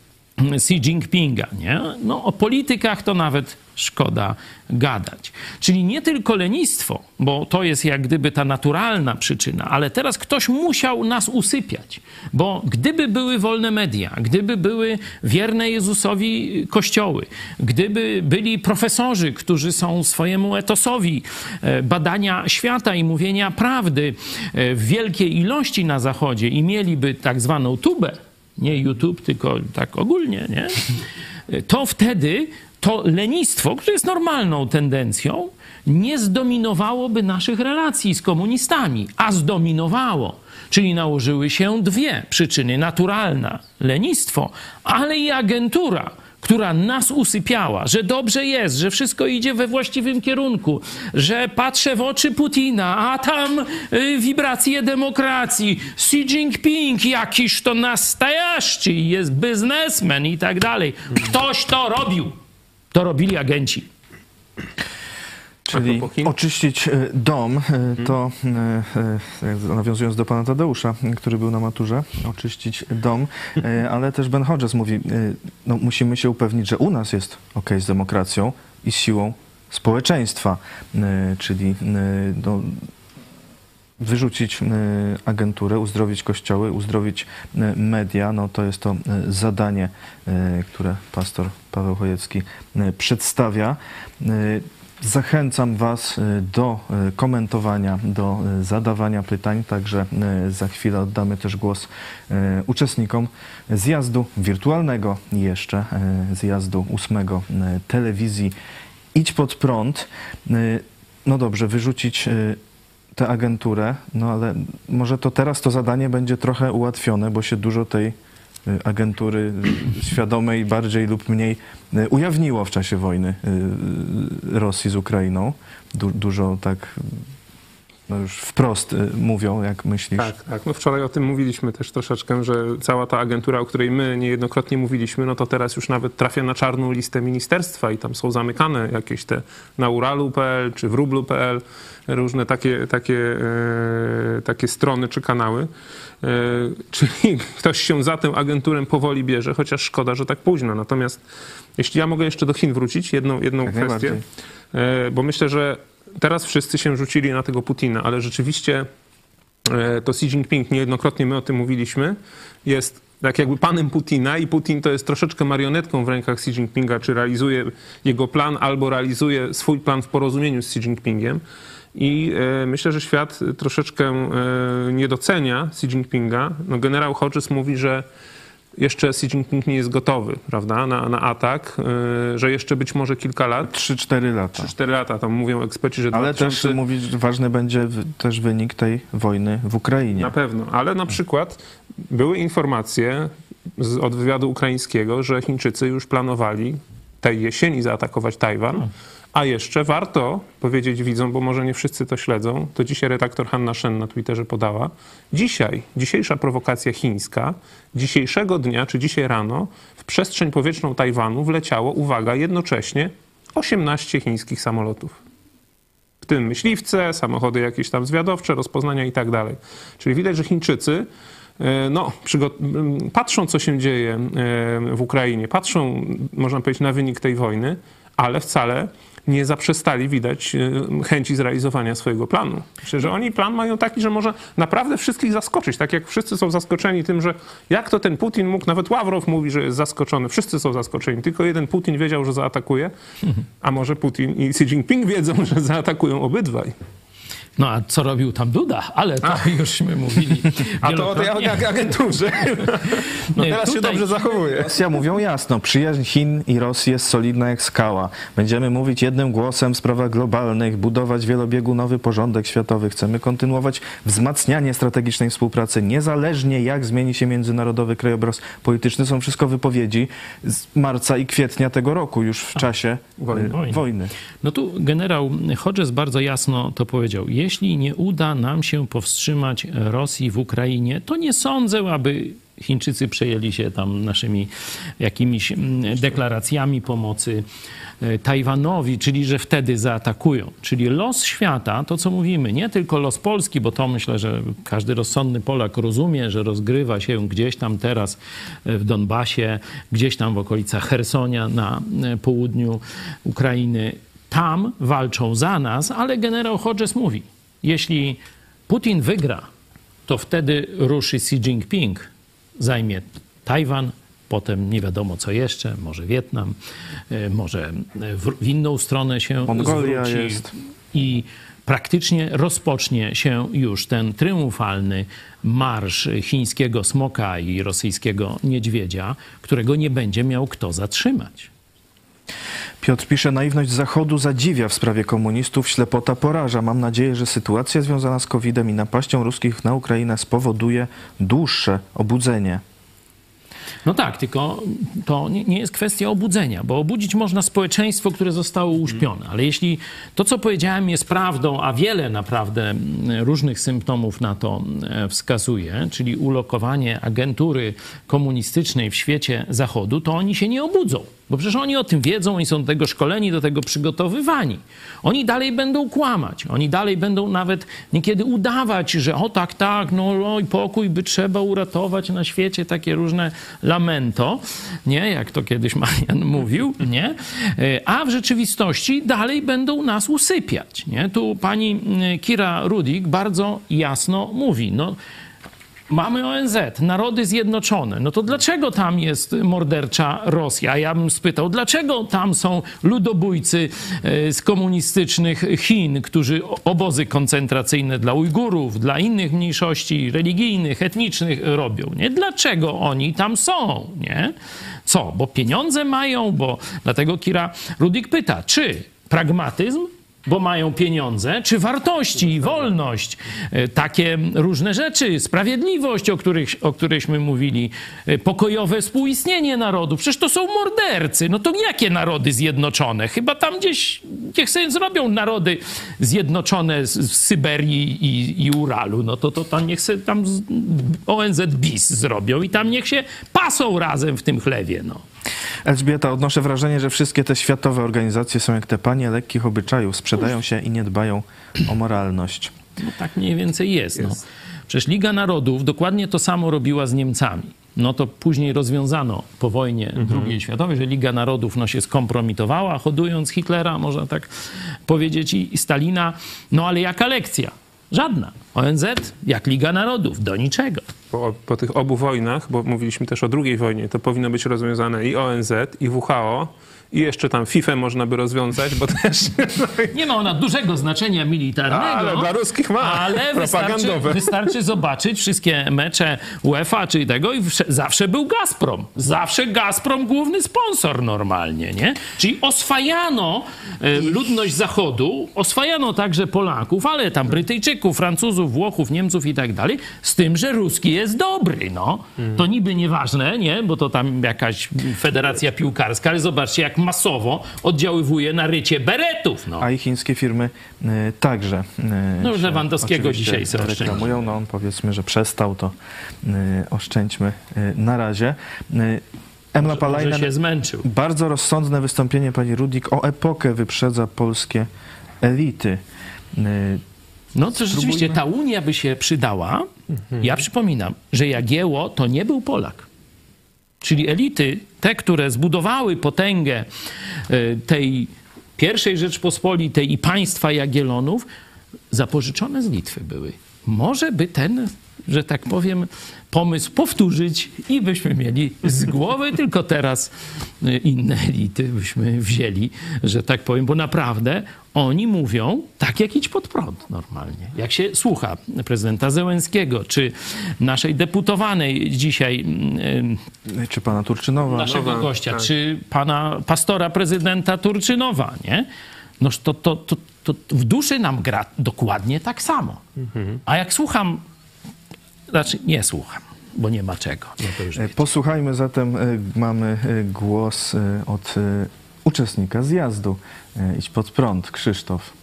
Xi Jinpinga. Nie? No, o politykach to nawet szkoda gadać. Czyli nie tylko lenistwo, bo to jest jak gdyby ta naturalna przyczyna, ale teraz ktoś musiał nas usypiać, bo gdyby były wolne media, gdyby były wierne Jezusowi kościoły, gdyby byli profesorzy, którzy są swojemu etosowi e, badania świata i mówienia prawdy e, w wielkiej ilości na Zachodzie i mieliby tak zwaną tubę, nie YouTube, tylko tak ogólnie, nie? To wtedy to lenistwo, które jest normalną tendencją, nie zdominowałoby naszych relacji z komunistami, a zdominowało. Czyli nałożyły się dwie przyczyny: naturalna, lenistwo, ale i agentura która nas usypiała, że dobrze jest, że wszystko idzie we właściwym kierunku, że patrzę w oczy Putina, a tam y, wibracje demokracji, Xi Jinping jakiś to nastajaszczy, jest biznesmen i tak dalej. Ktoś to robił. To robili agenci. Czyli oczyścić e, dom, e, to e, nawiązując do pana Tadeusza, który był na maturze, oczyścić dom, ale też Ben Hodges mówi, no musimy się upewnić, że u nas jest ok z demokracją i z siłą społeczeństwa, czyli no, wyrzucić agenturę, uzdrowić kościoły, uzdrowić media, no to jest to zadanie, które pastor Paweł Chojecki przedstawia. Zachęcam Was y, do y, komentowania, do y, zadawania pytań, także za chwilę oddamy też głos uczestnikom zjazdu wirtualnego jeszcze, zjazdu ósmego telewizji Idź pod prąd. No dobrze, wyrzucić tę agenturę, no ale może to teraz to zadanie będzie trochę ułatwione, bo się dużo tej agentury świadomej bardziej lub mniej y, ujawniło w czasie wojny y, Rosji z Ukrainą. Du dużo tak no już wprost mówią, jak myślisz. Tak, tak. No wczoraj o tym mówiliśmy też troszeczkę, że cała ta agentura, o której my niejednokrotnie mówiliśmy, no to teraz już nawet trafia na czarną listę ministerstwa i tam są zamykane jakieś te na uralu.pl czy wróblu.pl różne takie, takie, e, takie strony czy kanały. E, czyli (laughs) ktoś się za tę agenturę powoli bierze, chociaż szkoda, że tak późno. Natomiast jeśli ja mogę jeszcze do Chin wrócić, jedną, jedną tak kwestię, e, bo myślę, że teraz wszyscy się rzucili na tego Putina, ale rzeczywiście e, to Xi Jinping, niejednokrotnie my o tym mówiliśmy, jest tak jakby panem Putina i Putin to jest troszeczkę marionetką w rękach Xi Jinpinga, czy realizuje jego plan albo realizuje swój plan w porozumieniu z Xi Jinpingiem. I e, myślę, że świat troszeczkę e, nie docenia Xi Jinpinga. No, generał Hodges mówi, że jeszcze Xi Jinping nie jest gotowy prawda, na, na atak, e, że jeszcze być może kilka lat, 3-4 lata. 3-4 lata, tam mówią eksperci, że Ale 2000... też mówić, że ważny będzie też wynik tej wojny w Ukrainie. Na pewno, ale na przykład były informacje z, od wywiadu ukraińskiego, że Chińczycy już planowali tej jesieni zaatakować Tajwan. A jeszcze warto powiedzieć widzom, bo może nie wszyscy to śledzą, to dzisiaj redaktor Hanna Shen na Twitterze podała. Dzisiaj, dzisiejsza prowokacja chińska, dzisiejszego dnia, czy dzisiaj rano, w przestrzeń powietrzną Tajwanu wleciało, uwaga, jednocześnie 18 chińskich samolotów w tym myśliwce, samochody jakieś tam zwiadowcze, rozpoznania i tak dalej. Czyli widać, że Chińczycy e, no, przygo- m, patrzą, co się dzieje e, w Ukrainie, patrzą, można powiedzieć, na wynik tej wojny, ale wcale nie zaprzestali widać e, chęci zrealizowania swojego planu. Myślę, że oni plan mają taki, że może naprawdę wszystkich zaskoczyć. Tak jak wszyscy są zaskoczeni tym, że jak to ten Putin mógł, nawet Ławrow mówi, że jest zaskoczony. Wszyscy są zaskoczeni. Tylko jeden Putin wiedział, że zaatakuje, a może Putin i Xi Jinping wiedzą, (laughs) że zaatakują obydwaj. No a co robił tam Duda? Ale to jużśmy mówili (laughs) A to o tej agenturze. (laughs) No teraz się Tutaj- dobrze zachowuje. Rosja mówią jasno, przyjaźń Chin i Rosji jest solidna jak skała. Będziemy mówić jednym głosem w sprawach globalnych, budować wielobiegunowy porządek światowy. Chcemy kontynuować wzmacnianie strategicznej współpracy, niezależnie jak zmieni się międzynarodowy krajobraz polityczny. Są wszystko wypowiedzi z marca i kwietnia tego roku, już w czasie Wojny. y, Wojny. wojny. No tu generał Hodges bardzo jasno to powiedział. Jeśli nie uda nam się powstrzymać Rosji w Ukrainie, to nie sądzę, aby Chińczycy przejęli się tam naszymi jakimiś mm, deklaracjami pomocy e, Tajwanowi, czyli że wtedy zaatakują. Czyli los świata, to co mówimy, nie tylko los Polski, bo to myślę, że każdy rozsądny Polak rozumie, że rozgrywa się gdzieś tam teraz e, w Donbasie, gdzieś tam w okolicach Hersonia na e, południu Ukrainy. Tam walczą za nas, ale generał Hodges mówi, jeśli Putin wygra, to wtedy ruszy Xi Jinping, zajmie Tajwan, potem nie wiadomo co jeszcze, może Wietnam, e, może w, w inną stronę się Mongolia zwróci jest. i praktycznie rozpocznie się już ten triumfalny marsz chińskiego smoka i rosyjskiego niedźwiedzia, którego nie będzie miał kto zatrzymać. Piotr pisze, naiwność Zachodu zadziwia w sprawie komunistów, ślepota poraża. Mam nadzieję, że sytuacja związana z COVID-em i napaścią ruskich na Ukrainę spowoduje dłuższe obudzenie. No tak, tylko to nie, jest kwestia obudzenia, bo obudzić można społeczeństwo, które zostało uśpione. Ale jeśli to, co powiedziałem, jest prawdą, a wiele naprawdę różnych symptomów na to wskazuje, czyli ulokowanie agentury komunistycznej w świecie Zachodu, to oni się nie obudzą. Bo przecież oni o tym wiedzą i są do tego szkoleni, do tego przygotowywani. Oni dalej będą kłamać. Oni dalej będą nawet niekiedy udawać, że o tak, tak, no oj, pokój by trzeba uratować na świecie, takie różne lamento, nie? Jak to kiedyś (laughs) Marian mówił, nie? E, A w rzeczywistości dalej będą nas usypiać, nie? Tu pani mm, Kira Rudik bardzo jasno mówi, no Mamy ONZ, Narody Zjednoczone. No to dlaczego tam jest mordercza Rosja? Ja bym spytał, dlaczego tam są ludobójcy e, z komunistycznych Chin, którzy obozy koncentracyjne dla Ujgurów, dla innych mniejszości religijnych, etnicznych robią? Nie? Dlaczego oni tam są? Nie? Co? Bo pieniądze mają, bo dlatego Kira Rudik pyta, czy pragmatyzm bo mają pieniądze, czy wartości, wolność, e, takie różne rzeczy, sprawiedliwość, o, których, o którychśmy mówili, e, pokojowe współistnienie narodów. Przecież to są mordercy. No to jakie narody zjednoczone? Chyba tam gdzieś, niech sobie zrobią narody zjednoczone z, z Syberii i, i Uralu. No to, to tam niech sobie tam ONZ BIS zrobią i tam niech się pasą razem w tym chlewie, no. Elżbieta, odnoszę wrażenie, że wszystkie te światowe organizacje są jak te panie lekkich obyczajów, sprzedają się i nie dbają o moralność. No tak mniej więcej jest. No. Przecież Liga Narodów dokładnie to samo robiła z Niemcami. No to później rozwiązano po wojnie II światowej, że Liga Narodów no, się skompromitowała, hodując Hitlera, można tak powiedzieć, i, i Stalina. No ale jaka lekcja? Żadna. ONZ jak Liga Narodów, do niczego. Po, po tych obu wojnach, bo mówiliśmy też o drugiej wojnie, to powinno być rozwiązane i ONZ, i WHO, i jeszcze tam FIFA można by rozwiązać, bo też... (laughs) Nie ma ona dużego znaczenia militarnego. Ale dla ruskich ma. Ale wystarczy, wystarczy zobaczyć wszystkie mecze UEFA czy tego i wsze- zawsze był Gazprom. Zawsze Gazprom główny sponsor normalnie, nie? Czyli oswajano e, ludność Zachodu, oswajano także Polaków, ale tam Brytyjczyków, Francuzów, Włochów, Niemców i tak dalej, z tym, że ruski jest dobry, no. To niby nieważne, nie? Bo to tam jakaś federacja piłkarska, ale zobaczcie, jak masowo oddziaływuje na rycie beretów, no. A i chińskie firmy y, także. y, No, się Lewandowskiego dzisiaj sobie reklamują. No on powiedzmy, że przestał, to y, oszczędźmy y, na razie. Y, Emla Że Palajna, się zmęczył. bardzo rozsądne wystąpienie pani Rudik o epokę wyprzedza polskie elity. Y, No to rzeczywiście ta Unia by się przydała. Ja przypominam, że Jagieło to nie był Polak. Czyli elity, te, które zbudowały potęgę y, tej pierwszej Rzeczpospolitej i państwa Jagiellonów, zapożyczone z Litwy były. Może by ten, że tak powiem, pomysł powtórzyć i byśmy mieli z głowy, (laughs) tylko teraz y, inne elity byśmy wzięli, że tak powiem, bo naprawdę oni mówią tak, jak idź pod prąd normalnie. Jak się słucha prezydenta Zełenskiego, czy naszej deputowanej dzisiaj y, y, czy pana Turczynowa? naszego Nowa, gościa, tak. czy pana pastora prezydenta Turczynowa, nie? Noż to, to, to, to w duszy nam gra dokładnie tak samo. A jak słucham, znaczy nie słucham, bo nie ma czego. No to już E, Posłuchajmy zatem, e, mamy e, głos od uczestnika zjazdu. Idź pod prąd, Krzysztof.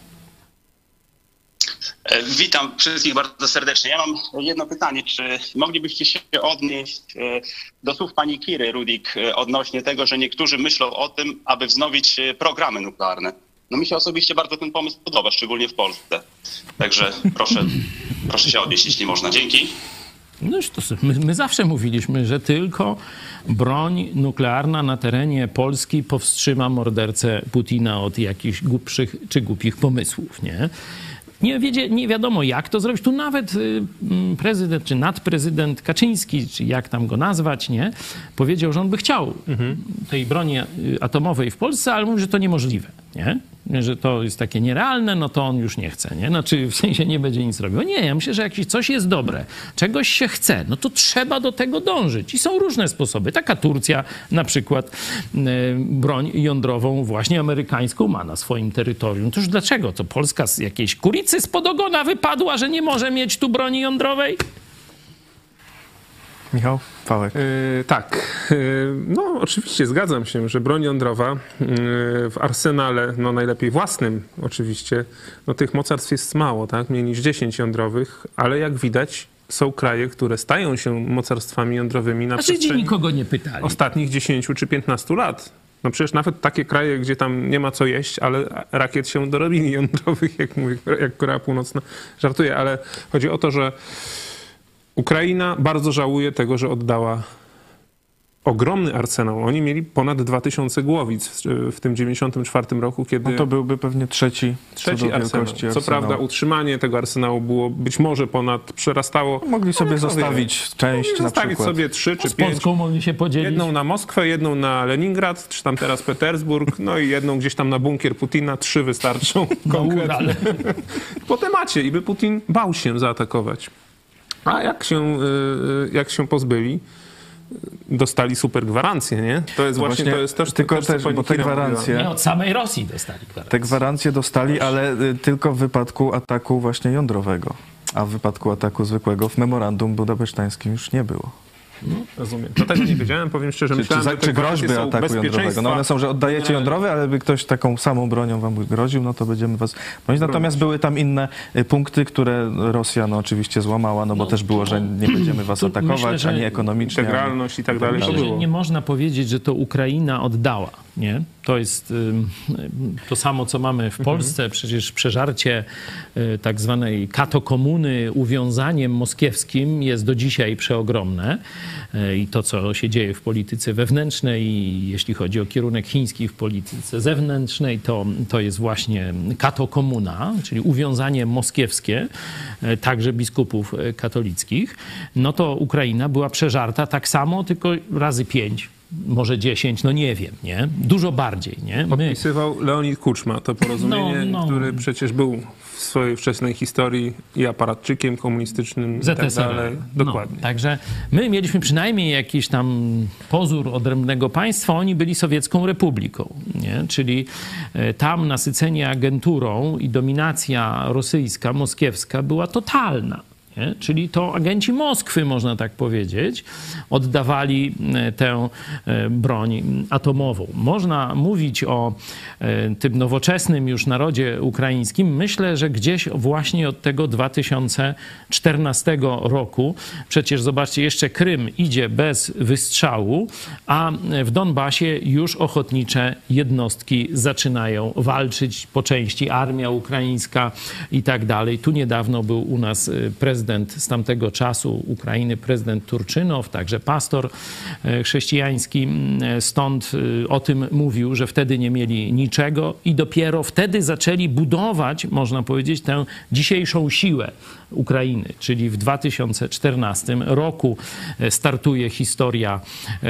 Witam wszystkich bardzo serdecznie. Ja mam jedno pytanie. Czy moglibyście się odnieść do słów pani Kiry Rudik odnośnie tego, że niektórzy myślą o tym, aby wznowić programy nuklearne? No mi się osobiście bardzo ten pomysł podoba, szczególnie w Polsce. Także proszę, proszę się odnieść, jeśli można. Dzięki. No już to, my, my zawsze mówiliśmy, że tylko broń nuklearna na terenie Polski powstrzyma mordercę Putina od jakichś głupszych czy głupich pomysłów, nie? Nie, wiedzie, nie wiadomo, jak to zrobić. Tu nawet y, mm, prezydent, czy nadprezydent Kaczyński, czy jak tam go nazwać, nie? Powiedział, że on by chciał tej broni y, atomowej w Polsce, ale mówi, że to niemożliwe, nie? Że to jest takie nierealne, no to on już nie chce, nie? Znaczy w sensie nie będzie nic robił. Nie, ja myślę, że jak coś jest dobre, czegoś się chce, no to trzeba do tego dążyć. I są różne sposoby. Taka Turcja na przykład y, broń jądrową właśnie amerykańską ma na swoim terytorium. Toż dlaczego? To Polska z jakiejś kuricy spod ogona wypadła, że nie może mieć tu broni jądrowej? Michał Pałek. Yy, tak. Yy, no, oczywiście zgadzam się, że broń jądrowa yy, w arsenale, no najlepiej własnym oczywiście, no tych mocarstw jest mało, tak? Mniej niż 10 jądrowych, ale jak widać są kraje, które stają się mocarstwami jądrowymi na A przestrzeni nikogo nie pytali? ostatnich 10 czy 15 lat. No przecież nawet takie kraje, gdzie tam nie ma co jeść, ale rakiet się dorobili jądrowych, jak mówi, jak Korea Północna. Żartuję, ale chodzi o to, że Ukraina bardzo żałuje tego, że oddała ogromny arsenał. Oni mieli ponad 2000 głowic w- w tym 94 roku, kiedy No to byłby pewnie trzeci, trzeci arsenał. wielkości Co prawda utrzymanie tego arsenału było być może ponad, przerastało... Mogli sobie No, kto wie. zostawić część Mogli na zostawić przykład. sobie trzy czy Z pięć. Polską mogli się podzielić. Jedną na Moskwę, jedną na Leningrad, czy tam teraz Petersburg, no i jedną gdzieś tam na bunkier Putina. Trzy wystarczą konkretnie. (laughs) Po temacie i by Putin bał się zaatakować. A jak się, y, y, jak się pozbyli? Dostali super gwarancje, nie? To jest No właśnie, właśnie, to jest też, tylko też, bo te gwarancje- Nie, od samej Rosji dostali gwarancję. Te gwarancje dostali, ale y, tylko w wypadku ataku właśnie jądrowego. A w wypadku ataku zwykłego w memorandum budapesztańskim już nie było. Rozumiem. To tego nie wiedziałem, powiem szczerze. Czy, czy, myślałem, czy gwarancje groźby są ataku jądrowego? No one są, że oddajecie jądrowe, ale by ktoś taką samą bronią wam groził, no to będziemy was bronić. Natomiast były tam inne y, punkty, które Rosja no, oczywiście złamała, no bo też było, że nie będziemy was atakować, myślę, że ani ekonomicznie. ani- Integralność i tak dalej. To Myślę, że nie można powiedzieć, że to Ukraina oddała, Nie? To jest to samo, co mamy w Polsce. Przecież przeżarcie y, tak zwanej katokomuny uwiązaniem moskiewskim jest do dzisiaj przeogromne. Y, I to, co się dzieje w polityce wewnętrznej, i jeśli chodzi o kierunek chiński w polityce zewnętrznej, to, to jest właśnie katokomuna, czyli uwiązanie moskiewskie, y, także biskupów katolickich. No to Ukraina była przeżarta tak samo, tylko razy pięć może 10, no nie wiem, nie? Dużo bardziej, nie? My, Podpisywał Leonid Kuczma to porozumienie, No, no. który przecież był w swojej wczesnej historii i aparatczykiem komunistycznym i tak ZSRR. dalej. Dokładnie. No, także my mieliśmy przynajmniej jakiś tam pozór odrębnego państwa, oni byli sowiecką republiką, nie? czyli e, tam nasycenie agenturą i dominacja rosyjska, moskiewska była totalna. Nie? Czyli to agenci Moskwy, można tak powiedzieć, oddawali e, tę e, broń atomową. Można mówić o e, tym nowoczesnym już narodzie ukraińskim. Myślę, że gdzieś właśnie od tego 2014 roku, przecież zobaczcie, jeszcze Krym idzie bez wystrzału, a w Donbasie już ochotnicze jednostki zaczynają walczyć po części, armia ukraińska i tak dalej. Tu niedawno był u nas y, prezydent z tamtego czasu Ukrainy, prezydent Turczynow, także pastor e, chrześcijański stąd y, o tym mówił, że wtedy nie mieli niczego i dopiero wtedy zaczęli budować, można powiedzieć, tę dzisiejszą siłę Ukrainy, czyli w 2014 roku e, startuje historia e,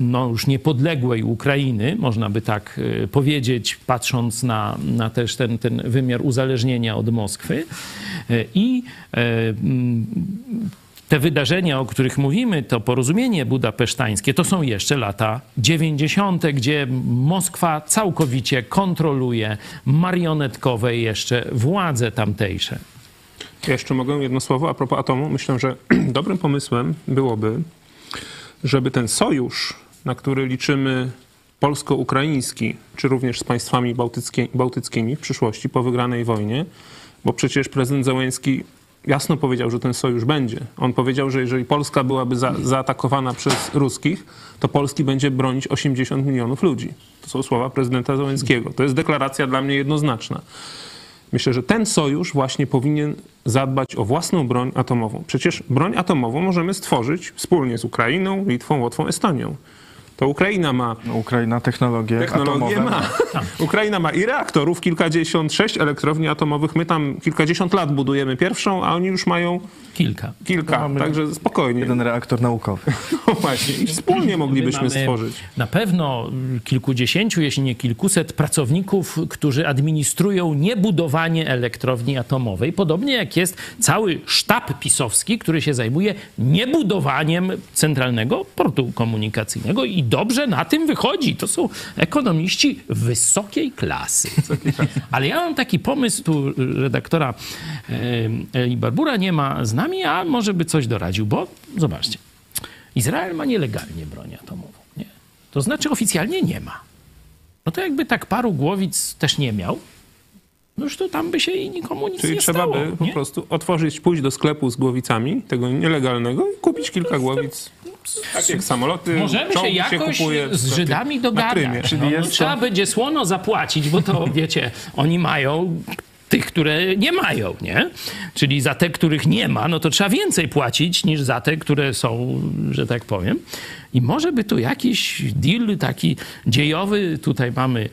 no, już niepodległej Ukrainy, można by tak e, powiedzieć, patrząc na, na też ten, ten wymiar uzależnienia od Moskwy. E, I e, te wydarzenia, o których mówimy, to porozumienie budapesztańskie, to są jeszcze lata 90., gdzie Moskwa całkowicie kontroluje marionetkowe jeszcze władze tamtejsze. Ja jeszcze mogę jedno słowo a propos atomu. Myślę, że (clears throat) dobrym pomysłem byłoby, żeby ten sojusz, na który liczymy polsko-ukraiński, czy również z państwami bałtyckie, bałtyckimi w przyszłości po wygranej wojnie, bo przecież prezydent Zełenski jasno powiedział, że ten sojusz będzie. On powiedział, że jeżeli Polska byłaby za, zaatakowana przez ruskich, to Polski będzie bronić 80 milionów ludzi. To są słowa prezydenta Zełenskiego. To jest deklaracja dla mnie jednoznaczna. Myślę, że ten sojusz właśnie powinien zadbać o własną broń atomową. Przecież broń atomową możemy stworzyć wspólnie z Ukrainą, Litwą, Łotwą, Estonią. To Ukraina ma Ukraina technologie, technologię, atomowe. ma. Ukraina ma i reaktorów, kilkadziesiąt, sześć elektrowni atomowych. My tam kilkadziesiąt lat budujemy pierwszą, a oni już mają Kilka. kilka. Także spokojnie. Jeden reaktor naukowy. (laughs) No właśnie. I wspólnie moglibyśmy stworzyć. Na pewno kilkudziesięciu, jeśli nie kilkuset pracowników, którzy administrują niebudowanie elektrowni atomowej. Podobnie jak jest cały sztab pisowski, który się zajmuje niebudowaniem centralnego portu komunikacyjnego i dobrze na tym wychodzi. To są ekonomiści wysokiej klasy. Ale ja mam taki pomysł, tu redaktora Eli Barbura nie ma z nami, a może by coś doradził, bo zobaczcie. Izrael ma nielegalnie broń atomową. Nie? To znaczy oficjalnie nie ma. No to jakby tak paru głowic też nie miał, no już to tam by się i nikomu nic Czyli nie trzeba stało. by po nie? prostu otworzyć, pójść do sklepu z głowicami, tego nielegalnego i kupić kilka głowic. Tak jak samoloty, Możemy się jakoś kupuje w z Żydami dogadać. No, no, to- trzeba będzie słono zapłacić, bo to (laughs) wiecie, oni mają tych, które nie mają, nie? Czyli za te, których nie ma, no to trzeba więcej płacić niż za te, które są, że tak powiem. I może by tu jakiś deal taki dziejowy, tutaj mamy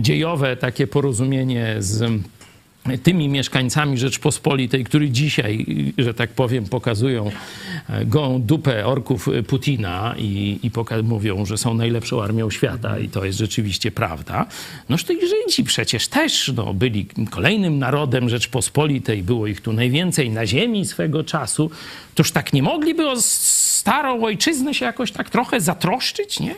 dziejowe takie porozumienie z tymi mieszkańcami Rzeczpospolitej, którzy dzisiaj, że tak powiem, pokazują e, gołą dupę orków Putina i, i mówią, że są najlepszą armią świata i to jest rzeczywiście prawda. Noż i Żydzi przecież też no, byli kolejnym narodem Rzeczpospolitej, było ich tu najwięcej na ziemi swego czasu. Toż tak nie mogliby o starą ojczyznę się jakoś tak trochę zatroszczyć, nie?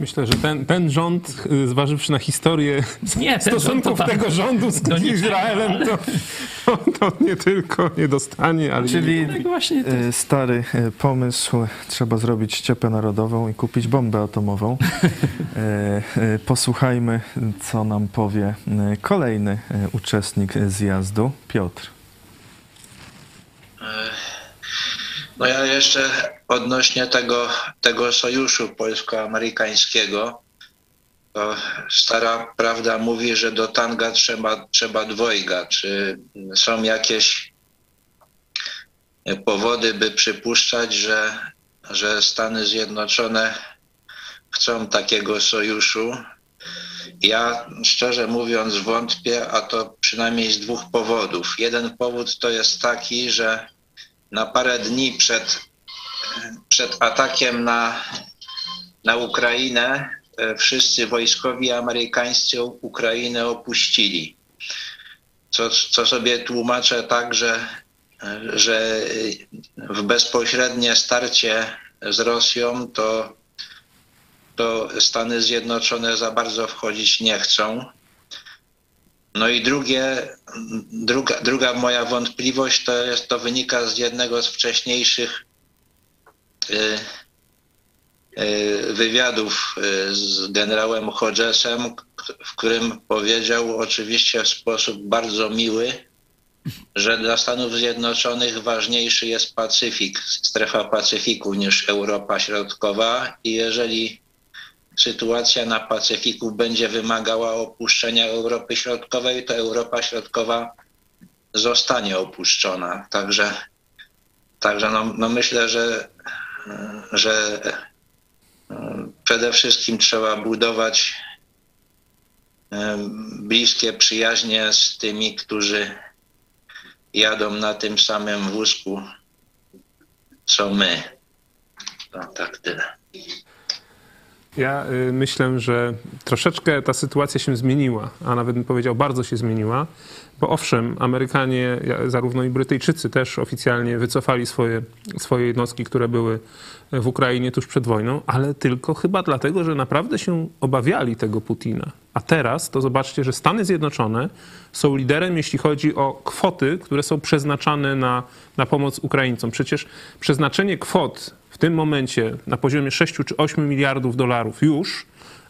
Myślę, że ten, ten rząd, y, zważywszy na historię Nie, rząd (laughs) stosunków to tak. tego rządu z niczego, Izraelem, to, to, (laughs) to nie tylko nie dostanie, ale Czyli Tak właśnie to e, stary e, pomysł, trzeba zrobić ściepę narodową i kupić bombę atomową. E, (laughs) e, Posłuchajmy, co nam powie e, kolejny e, uczestnik zjazdu, Piotr. No ja jeszcze odnośnie tego, tego sojuszu polsko-amerykańskiego, to stara prawda mówi, że do tanga trzeba, trzeba dwojga. Czy są jakieś powody, by przypuszczać, że, że Stany Zjednoczone chcą takiego sojuszu? Ja szczerze mówiąc wątpię, a to przynajmniej z dwóch powodów. Jeden powód to jest taki, że na parę dni przed, przed atakiem na, na Ukrainę e, wszyscy wojskowi amerykańscy Ukrainę opuścili. Co, co sobie tłumaczę tak, że, że w bezpośrednie starcie z Rosją to to Stany Zjednoczone za bardzo wchodzić nie chcą. No i drugie, druga, druga moja wątpliwość to, jest, to wynika z jednego z wcześniejszych y, y, wywiadów y, z generałem Hodgesem, w którym powiedział oczywiście w sposób bardzo miły, że dla Stanów Zjednoczonych ważniejszy jest Pacyfik, strefa Pacyfiku niż Europa Środkowa i jeżeli sytuacja na Pacyfiku będzie wymagała opuszczenia Europy Środkowej, to Europa Środkowa zostanie opuszczona. Także, także no, no myślę, że, że przede wszystkim trzeba budować bliskie przyjaźnie z tymi, którzy jadą na tym samym wózku, co my. No tak tyle. Ja y, myślę, że troszeczkę ta sytuacja się zmieniła, a nawet bym powiedział, bardzo się zmieniła, bo owszem, Amerykanie, zarówno i Brytyjczycy też oficjalnie wycofali swoje, swoje jednostki, które były w Ukrainie tuż przed wojną, ale tylko chyba dlatego, że naprawdę się obawiali tego Putina. A teraz to zobaczcie, że Stany Zjednoczone są liderem, jeśli chodzi o kwoty, które są przeznaczane na, na pomoc Ukraińcom. Przecież przeznaczenie kwot w tym momencie na poziomie 6 czy 8 miliardów dolarów już,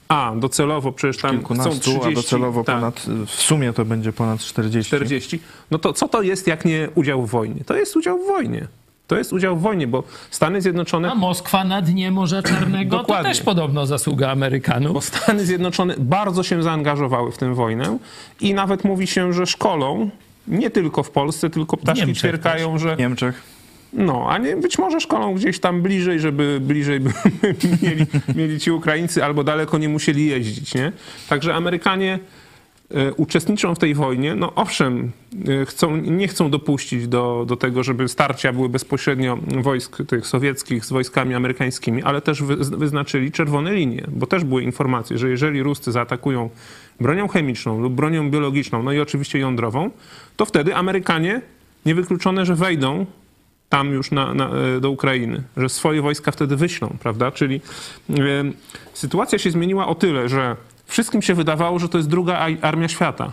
a docelowo przecież tam chcą 30, a docelowo tak, ponad, w sumie to będzie ponad 40. 40, no to co to jest jak nie udział w wojnie? To jest udział w wojnie. To jest udział w wojnie, bo Stany Zjednoczone... A Moskwa na dnie Morza Czarnego to Dokładnie. też podobno zasługa Amerykanów. Bo Stany Zjednoczone bardzo się zaangażowały w tę wojnę i nawet mówi się, że szkolą nie tylko w Polsce, tylko ptaszki Niemczech ćwierkają, że W Niemczech. No, a nie, być może szkolą gdzieś tam bliżej, żeby bliżej by (laughs) mieli, mieli ci Ukraińcy albo daleko nie musieli jeździć, nie? Także Amerykanie e, uczestniczą w tej wojnie. No owszem, e, chcą, nie chcą dopuścić do, do tego, żeby starcia były bezpośrednio wojsk tych sowieckich z wojskami amerykańskimi, ale też wy, wyznaczyli czerwone linie, bo też były informacje, że jeżeli Ruscy zaatakują bronią chemiczną lub bronią biologiczną, no i oczywiście jądrową, to wtedy Amerykanie niewykluczone, że wejdą tam już na, na, e, do Ukrainy, że swoje wojska wtedy wyślą, prawda? Czyli e, sytuacja się zmieniła o tyle, że wszystkim się wydawało, że to jest druga armia świata.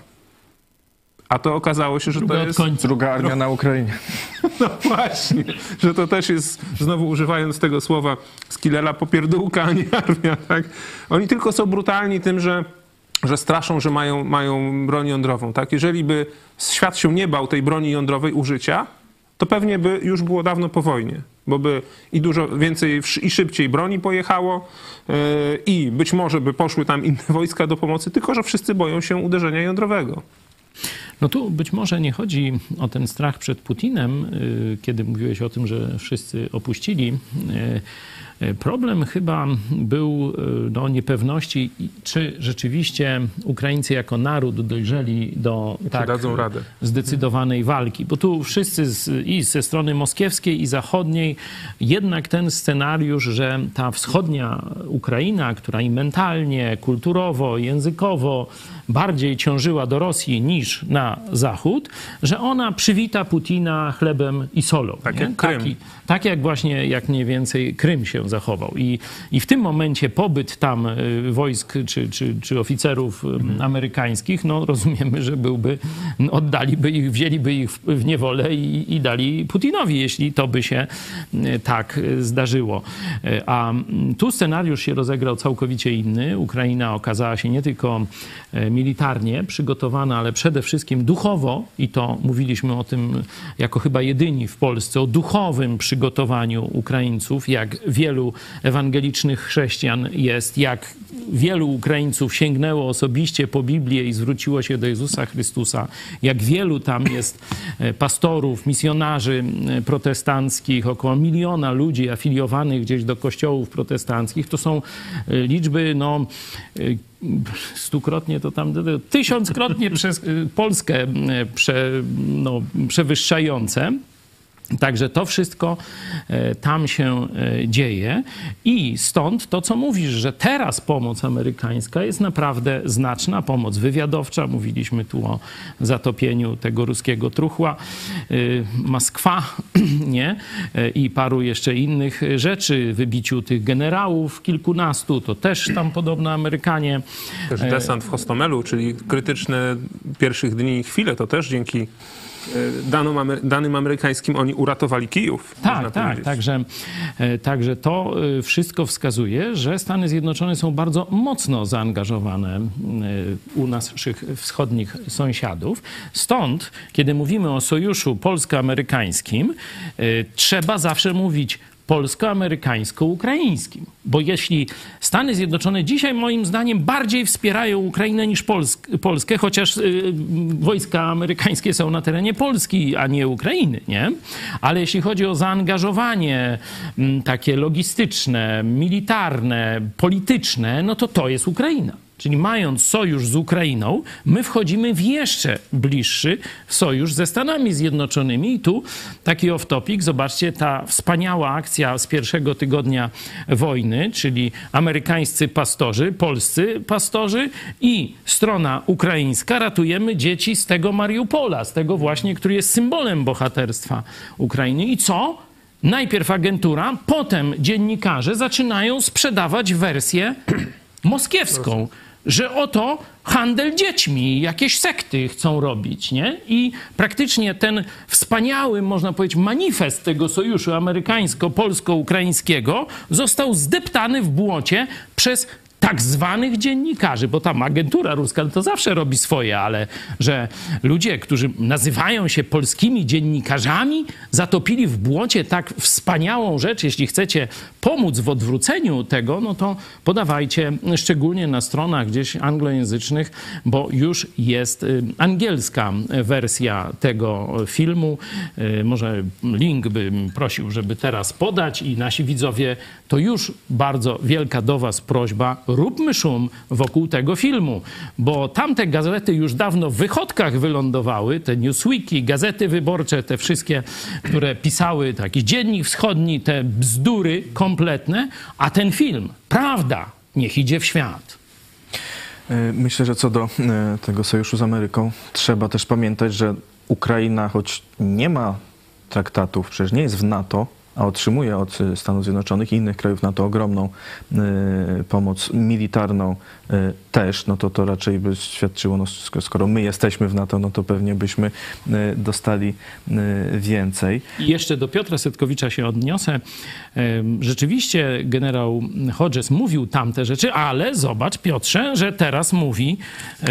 A to okazało się, że Druga to jest. końca. Druga armia na Ukrainie. (laughs) No właśnie, że to też jest, znowu używając tego słowa skillera, popierdółka, a nie armia, tak? Oni tylko są brutalni tym, że, że straszą, że mają, mają broń jądrową, tak? Jeżeli by świat się nie bał tej broni jądrowej użycia, to pewnie by już było dawno po wojnie, bo by i dużo więcej i szybciej broni pojechało yy, i być może by poszły tam inne (laughs) wojska do pomocy, tylko że wszyscy boją się uderzenia jądrowego. No tu być może nie chodzi o ten strach przed Putinem, y, kiedy mówiłeś o tym, że wszyscy opuścili. Problem chyba był y, do niepewności, czy rzeczywiście Ukraińcy jako naród dojrzeli do tak zdecydowanej walki. Bo tu wszyscy z, i ze strony moskiewskiej, i zachodniej, jednak ten scenariusz, że ta wschodnia Ukraina, która i mentalnie, kulturowo, językowo bardziej ciążyła do Rosji niż na zachód, że ona przywita Putina chlebem i solą. Tak nie? jak Krym. Taki, tak jak właśnie, jak mniej więcej Krym się zachował. I, i w tym momencie pobyt tam y, wojsk czy, czy, czy oficerów y, Mhm. amerykańskich, no rozumiemy, że byłby, oddaliby ich, wzięliby ich w, w niewolę i, i dali Putinowi, jeśli to by się y, tak zdarzyło. A mm, tu scenariusz się rozegrał całkowicie inny. Ukraina okazała się nie tylko militarnie przygotowana, ale przede wszystkim duchowo, i to mówiliśmy o tym jako chyba jedyni w Polsce, o duchowym przygotowaniu Ukraińców, jak wielu ewangelicznych chrześcijan jest, jak wielu Ukraińców sięgnęło osobiście po Biblię i zwróciło się do Jezusa Chrystusa, jak wielu tam jest e, pastorów, misjonarzy e, protestanckich, około miliona ludzi afiliowanych gdzieś do kościołów protestanckich, to są e, liczby, no, stukrotnie to tam, tysiąckrotnie przez Polskę prze, no, przewyższające. Także to wszystko e, tam się e, dzieje i stąd to, co mówisz, że teraz pomoc amerykańska jest naprawdę znaczna, pomoc wywiadowcza. Mówiliśmy tu o zatopieniu tego ruskiego truchła, e, Moskwa, (clears throat) nie? I paru jeszcze innych rzeczy, wybiciu tych generałów, kilkunastu, to też tam podobno Amerykanie. Też desant w Hostomelu, czyli krytyczne pierwszych dni i chwile, to też dzięki danym, danym amerykańskim oni uratowali Kijów. Tak, tak. Także, e, także to e, wszystko wskazuje, że Stany Zjednoczone są bardzo mocno zaangażowane e, u naszych wschodnich sąsiadów. Stąd, kiedy mówimy o sojuszu polsko-amerykańskim, trzeba zawsze mówić polsko-amerykańsko-ukraińskim. Bo jeśli Stany Zjednoczone dzisiaj moim zdaniem bardziej wspierają Ukrainę niż Polsk Polskę, chociaż y, wojska amerykańskie są na terenie Polski, a nie Ukrainy, nie? Ale jeśli chodzi o zaangażowanie m, takie logistyczne, militarne, polityczne, no to to jest Ukraina. Czyli mając sojusz z Ukrainą, my wchodzimy w jeszcze bliższy sojusz ze Stanami Zjednoczonymi. I tu taki off-topic, zobaczcie, ta wspaniała akcja z pierwszego tygodnia wojny, czyli amerykańscy pastorzy, polscy pastorzy i strona ukraińska ratujemy dzieci z tego Mariupola, z tego właśnie, który jest symbolem bohaterstwa Ukrainy. I co? Najpierw agentura, potem dziennikarze zaczynają sprzedawać wersję moskiewską że oto handel dziećmi, jakieś sekty chcą robić, nie? I praktycznie ten wspaniały, można powiedzieć, manifest tego sojuszu amerykańsko-polsko-ukraińskiego został zdeptany w błocie przez tak zwanych dziennikarzy, bo tam agentura ruska to zawsze robi swoje, ale że ludzie, którzy nazywają się polskimi dziennikarzami, zatopili w błocie tak wspaniałą rzecz. Jeśli chcecie pomóc w odwróceniu tego, no to podawajcie szczególnie na stronach gdzieś anglojęzycznych, bo już jest y, angielska wersja tego filmu. Y, może link bym prosił, żeby teraz podać i nasi widzowie, to już bardzo wielka do was prośba, róbmy szum wokół tego filmu, bo tamte gazety już dawno w wychodkach wylądowały, te Newsweeki, gazety wyborcze, te wszystkie, które pisały taki dziennik wschodni, te bzdury kompletne, a ten film, prawda, niech idzie w świat. E, myślę, że co do e, tego sojuszu z Ameryką, trzeba też pamiętać, że Ukraina, choć nie ma traktatów, przecież nie jest w NATO, a otrzymuje od Stanów Zjednoczonych i innych krajów NATO ogromną y, pomoc militarną też, no to to raczej by świadczyło, no skoro my jesteśmy w NATO, no to pewnie byśmy y, dostali więcej. I jeszcze do Piotra Setkowicza się odniosę. Rzeczywiście generał Hodges mówił tamte rzeczy, ale zobacz Piotrze, że teraz mówi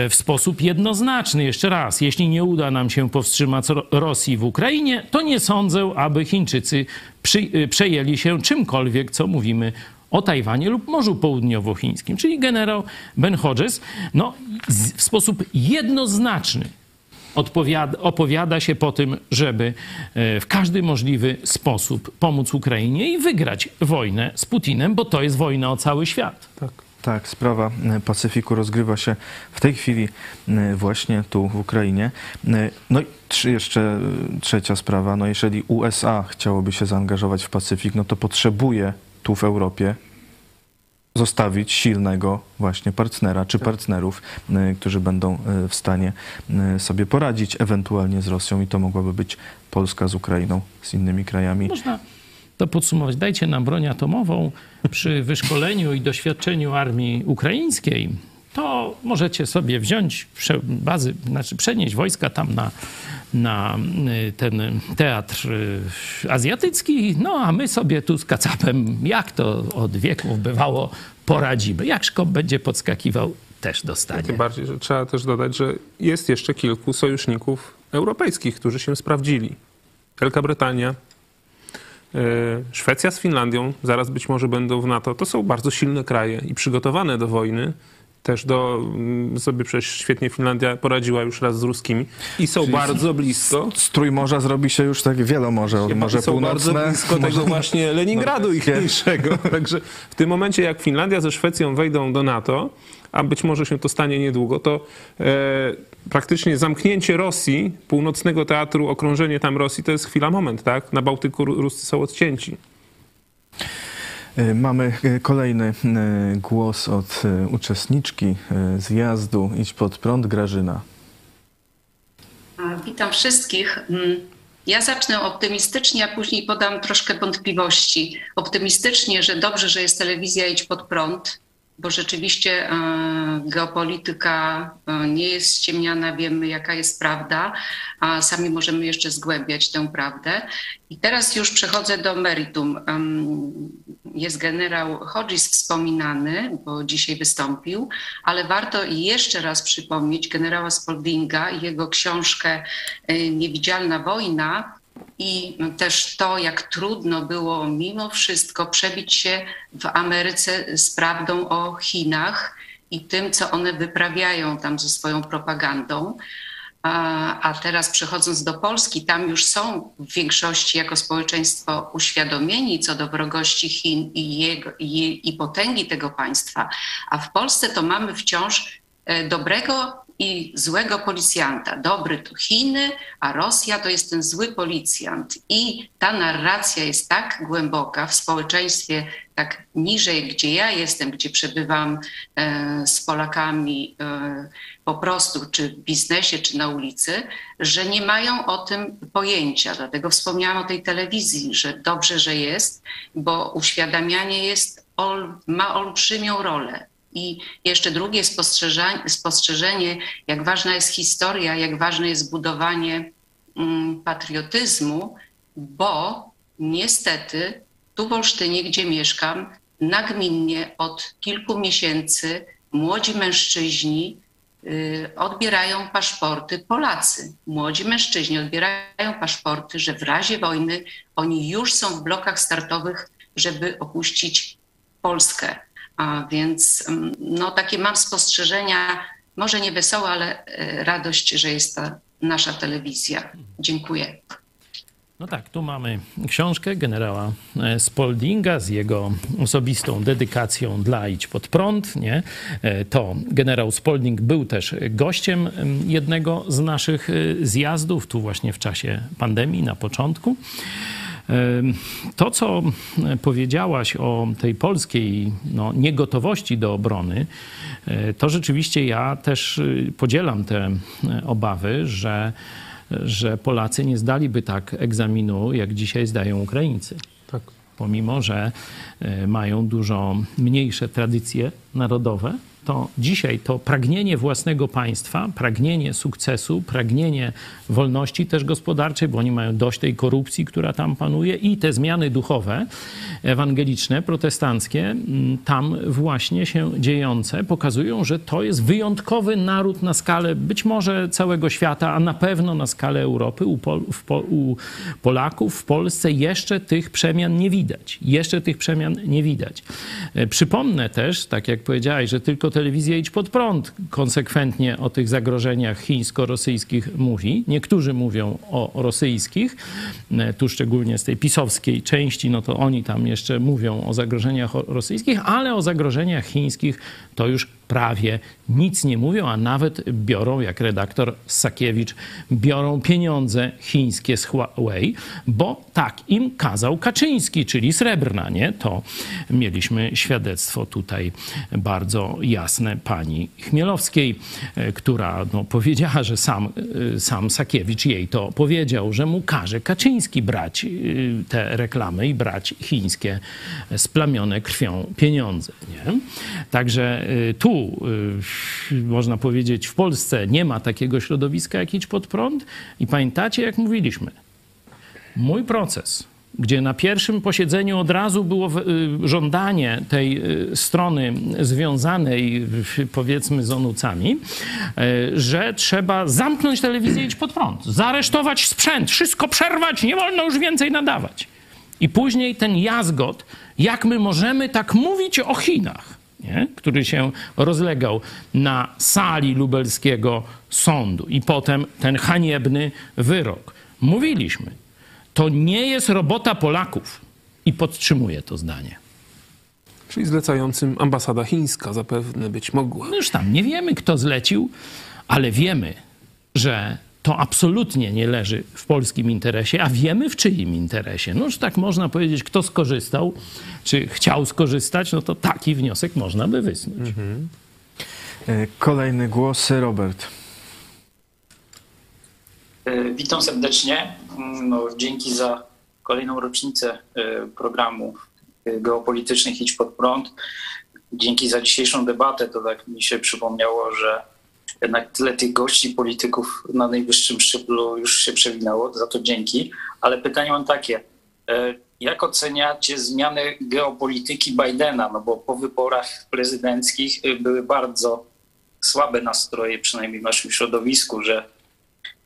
w sposób jednoznaczny. Jeszcze raz, jeśli nie uda nam się powstrzymać Rosji w Ukrainie, to nie sądzę, aby Chińczycy przy, y, przejęli się czymkolwiek, co mówimy o Tajwanie lub Morzu Południowochińskim. Czyli generał Ben Hodges no, w sposób jednoznaczny odpowiada, opowiada się po tym, żeby e, w każdy możliwy sposób pomóc Ukrainie i wygrać wojnę z Putinem, bo to jest wojna o cały świat. Tak. Tak, sprawa e, Pacyfiku rozgrywa się w tej chwili e, właśnie tu w Ukrainie. No i jeszcze trzecia sprawa, no jeżeli USA chciałoby się zaangażować w Pacyfik, no to potrzebuje tu w Europie zostawić silnego właśnie partnera czy partnerów, którzy będą w stanie sobie poradzić ewentualnie z Rosją i to mogłaby być Polska z Ukrainą, z innymi krajami. Można to podsumować. Dajcie nam broń atomową przy wyszkoleniu i doświadczeniu armii ukraińskiej. To możecie sobie wziąć bazy, znaczy przenieść wojska tam na, na y, ten teatr y, azjatycki, no a my sobie tu z kacapem, jak to od wieków bywało, poradzimy. Jak szkop będzie podskakiwał, też dostanie. Tym bardziej, że trzeba też dodać, że jest jeszcze kilku sojuszników europejskich, którzy się sprawdzili. Wielka Brytania, Szwecja z Finlandią zaraz być może będą w NATO. To są bardzo silne kraje i przygotowane do wojny też do, mm, sobie przecież świetnie Finlandia poradziła już raz z ruskimi i są Czyli bardzo blisko. Z Trójmorza zrobi się już takie wielomorze, od Morze są Północne. bardzo blisko tego właśnie (laughs) Leningradu ichniejszego. (laughs) Także w tym momencie, jak Finlandia ze Szwecją wejdą do NATO, a być może się to stanie niedługo, to e, praktycznie zamknięcie Rosji, północnego teatru, okrążenie tam Rosji, to jest chwila, moment, tak? Na Bałtyku Ruscy są odcięci. Y, Mamy y, kolejny y, głos od uczestniczki zjazdu Idź pod prąd, Grażyna. Witam wszystkich. Mm, Ja zacznę optymistycznie, a później podam troszkę wątpliwości. Optymistycznie, że dobrze, że jest telewizja Idź pod prąd, bo rzeczywiście e, geopolityka e, nie jest ściemniana, wiemy jaka jest prawda, a sami możemy jeszcze zgłębiać tę prawdę. I teraz już przechodzę do meritum. Jest generał Hodges wspominany, bo dzisiaj wystąpił, ale warto jeszcze raz przypomnieć generała Spaldinga i jego książkę e, Niewidzialna wojna, i też to, jak trudno było mimo wszystko przebić się w Ameryce z prawdą o Chinach i tym, co one wyprawiają tam ze swoją propagandą. A, teraz przechodząc do Polski, tam już są w większości jako społeczeństwo uświadomieni co do wrogości Chin i, jego, i, i potęgi tego państwa, a w Polsce to mamy wciąż e, dobrego i złego policjanta. Dobry to Chiny, a Rosja to jest ten zły policjant. I ta narracja jest tak głęboka w społeczeństwie, tak niżej, gdzie ja jestem, gdzie przebywam e, z Polakami e, po prostu, czy w biznesie, czy na ulicy, że nie mają o tym pojęcia. Dlatego wspomniałam o tej telewizji, że dobrze, że jest, bo uświadamianie jest, ma olbrzymią rolę. I jeszcze drugie spostrzeżenie, spostrzeżenie, jak ważna jest historia, jak ważne jest budowanie mm, patriotyzmu, bo niestety tu w Olsztynie, gdzie mieszkam, nagminnie od kilku miesięcy młodzi mężczyźni y, odbierają paszporty Polacy. Młodzi mężczyźni odbierają paszporty, że w razie wojny oni już są w blokach startowych, żeby opuścić Polskę. A więc mm, no, takie mam spostrzeżenia, może nie wesołe, ale e, radość, że jest ta nasza telewizja. Dziękuję. No tak, tu mamy książkę generała e, Spoldinga z jego osobistą dedykacją dla Idź pod prąd. Nie? E, To generał Spolding był też gościem em, jednego z naszych zjazdów, tu właśnie w czasie pandemii, na początku. To, co powiedziałaś o tej polskiej no, niegotowości do obrony, e, to rzeczywiście ja też y, podzielam te e, obawy, że, że Polacy nie zdaliby tak egzaminu, jak dzisiaj zdają Ukraińcy. Tak. Pomimo, że e, mają dużo mniejsze tradycje narodowe, to dzisiaj to pragnienie własnego państwa, pragnienie sukcesu, pragnienie wolności też gospodarczej, bo oni mają dość tej korupcji, która tam panuje i te zmiany duchowe, ewangeliczne, protestanckie, tam właśnie się dziejące, pokazują, że to jest wyjątkowy naród na skalę być może całego świata, a na pewno na skalę Europy. U, Pol, Po- u Polaków w Polsce jeszcze tych przemian nie widać. Jeszcze tych przemian nie widać. E, Przypomnę też, tak jak powiedziałeś, że tylko telewizja Idź Pod Prąd konsekwentnie o tych zagrożeniach chińsko-rosyjskich mówi. Niektórzy mówią o rosyjskich, e, tu szczególnie z tej pisowskiej części, no to oni tam jeszcze mówią o zagrożeniach rosyjskich, ale o zagrożeniach chińskich to już prawie nic nie mówią, a nawet biorą, jak redaktor Sakiewicz, biorą pieniądze chińskie z Huawei, bo tak im kazał Kaczyński, czyli srebrna, nie? To mieliśmy świadectwo tutaj bardzo jasne pani Chmielowskiej, e, która no, powiedziała, że sam, e, sam Sakiewicz jej to powiedział, że mu każe Kaczyński brać e, te reklamy i brać chińskie splamione krwią pieniądze, nie? Także y, y, można powiedzieć, w Polsce nie ma takiego środowiska jak Idź Pod Prąd? I pamiętacie, jak mówiliśmy, mój proces, gdzie na pierwszym posiedzeniu od razu było y, żądanie tej y, strony związanej, powiedzmy, z onucami, że trzeba zamknąć telewizję i iść pod prąd, zaaresztować sprzęt, wszystko przerwać, nie wolno już więcej nadawać. I później ten jazgot, jak my możemy tak mówić o Chinach, nie? który się rozlegał na sali lubelskiego sądu. I potem ten haniebny wyrok. Mówiliśmy, to nie jest robota Polaków. I podtrzymuję to zdanie. Czyli zlecającym ambasada chińska zapewne być mogła. No już tam nie wiemy, kto zlecił, ale wiemy, że to absolutnie nie leży w polskim interesie, a wiemy w czyim interesie. No już tak można powiedzieć, kto skorzystał, czy chciał skorzystać, no to taki wniosek można by wysnuć. E, Kolejny głos, Robert. E, Witam serdecznie. Mm, No, dzięki za kolejną rocznicę e, programu geopolitycznych Idź pod prąd. Dzięki za dzisiejszą debatę. To tak mi się przypomniało, że jednak tyle tych gości polityków na najwyższym szczeblu już się przewinęło. Za to dzięki. Ale pytanie mam takie. E, Jak oceniacie zmiany geopolityki Bidena? No bo po wyborach prezydenckich e, były bardzo słabe nastroje, przynajmniej w naszym środowisku, że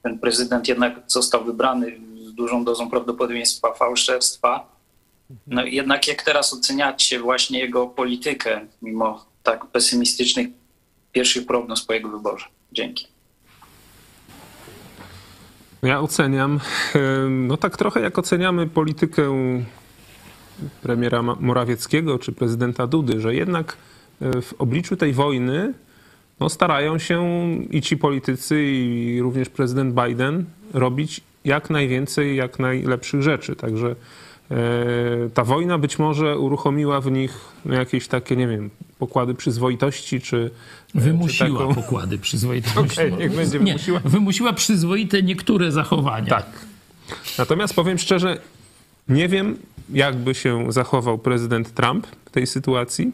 ten prezydent jednak został wybrany z dużą dozą prawdopodobieństwa fałszerstwa. No jednak jak teraz oceniacie właśnie jego politykę, mimo tak pesymistycznych pierwszych prognoz po jego wyborze? Dzięki. Ja oceniam, no tak trochę jak oceniamy politykę premiera Morawieckiego czy prezydenta Dudy, że jednak e, w obliczu tej wojny no, starają się i ci politycy, i również prezydent Biden robić jak najwięcej, jak najlepszych rzeczy. Także ta wojna być może uruchomiła w nich no, jakieś takie, nie wiem, pokłady przyzwoitości, czy e, Wymusiła czy taką- pokłady przyzwoitości. (laughs) Okej, niech będzie Nie, wymusiła. wymusiła przyzwoite niektóre zachowania. Tak. Natomiast powiem szczerze, nie wiem, jakby się zachował prezydent Trump w tej sytuacji.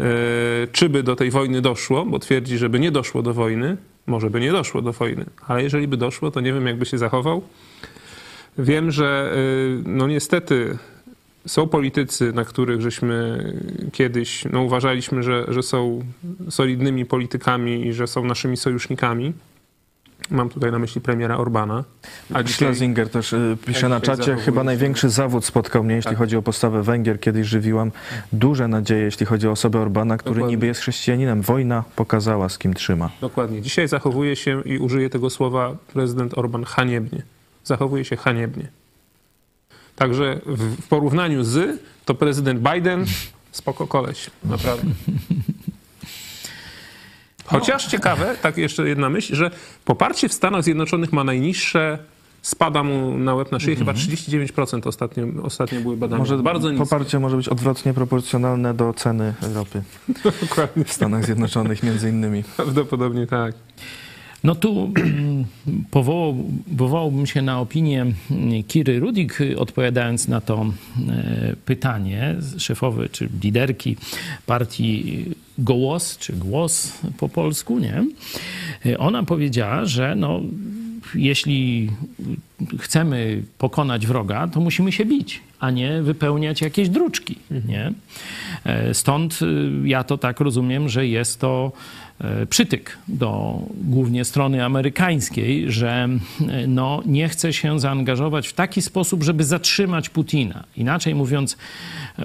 E, Czy by do tej wojny doszło, bo twierdzi, że by nie doszło do wojny. Może by nie doszło do wojny, ale jeżeli by doszło, to nie wiem, jakby się zachował. Wiem, że e, no niestety są politycy, na których żeśmy kiedyś no, uważaliśmy, że, że są solidnymi politykami i że są naszymi sojusznikami. Mam tutaj na myśli premiera Orbana. A dzisiaj, Schlesinger też y, pisze na czacie, chyba największy zawód spotkał mnie, jeśli Tak. chodzi o postawę Węgier. Kiedyś żywiłam duże nadzieje, jeśli chodzi o osobę Orbana, który Dokładnie. niby jest chrześcijaninem. Wojna pokazała, z kim trzyma. dokładnie, dzisiaj zachowuje się i użyje tego słowa prezydent Orban haniebnie. Zachowuje się haniebnie. Także w, porównaniu z, to prezydent Biden spoko koleś, naprawdę. Chociaż ciekawe, tak jeszcze jedna myśl, że poparcie w Stanach Zjednoczonych ma najniższe, spada mu na łeb na szyję, chyba 39% ostatnio, ostatnio były badania. Może bardzo niskie. poparcie może być odwrotnie proporcjonalne do ceny ropy (laughs) Dokładnie, w Stanach Zjednoczonych między innymi. prawdopodobnie tak. No tu (clears throat) powołał, powołałbym się na opinię Kiry Rudik, odpowiadając na to e, pytanie szefowy czy liderki partii Gołos, czy Głos po polsku, nie? E, Ona powiedziała, że no, jeśli chcemy pokonać wroga, to musimy się bić, a nie wypełniać jakieś druczki. Nie? E, Stąd y, ja to tak rozumiem, że jest to przytyk do głównie strony amerykańskiej, że e, no, nie chce się zaangażować w taki sposób, żeby zatrzymać Putina. Inaczej mówiąc,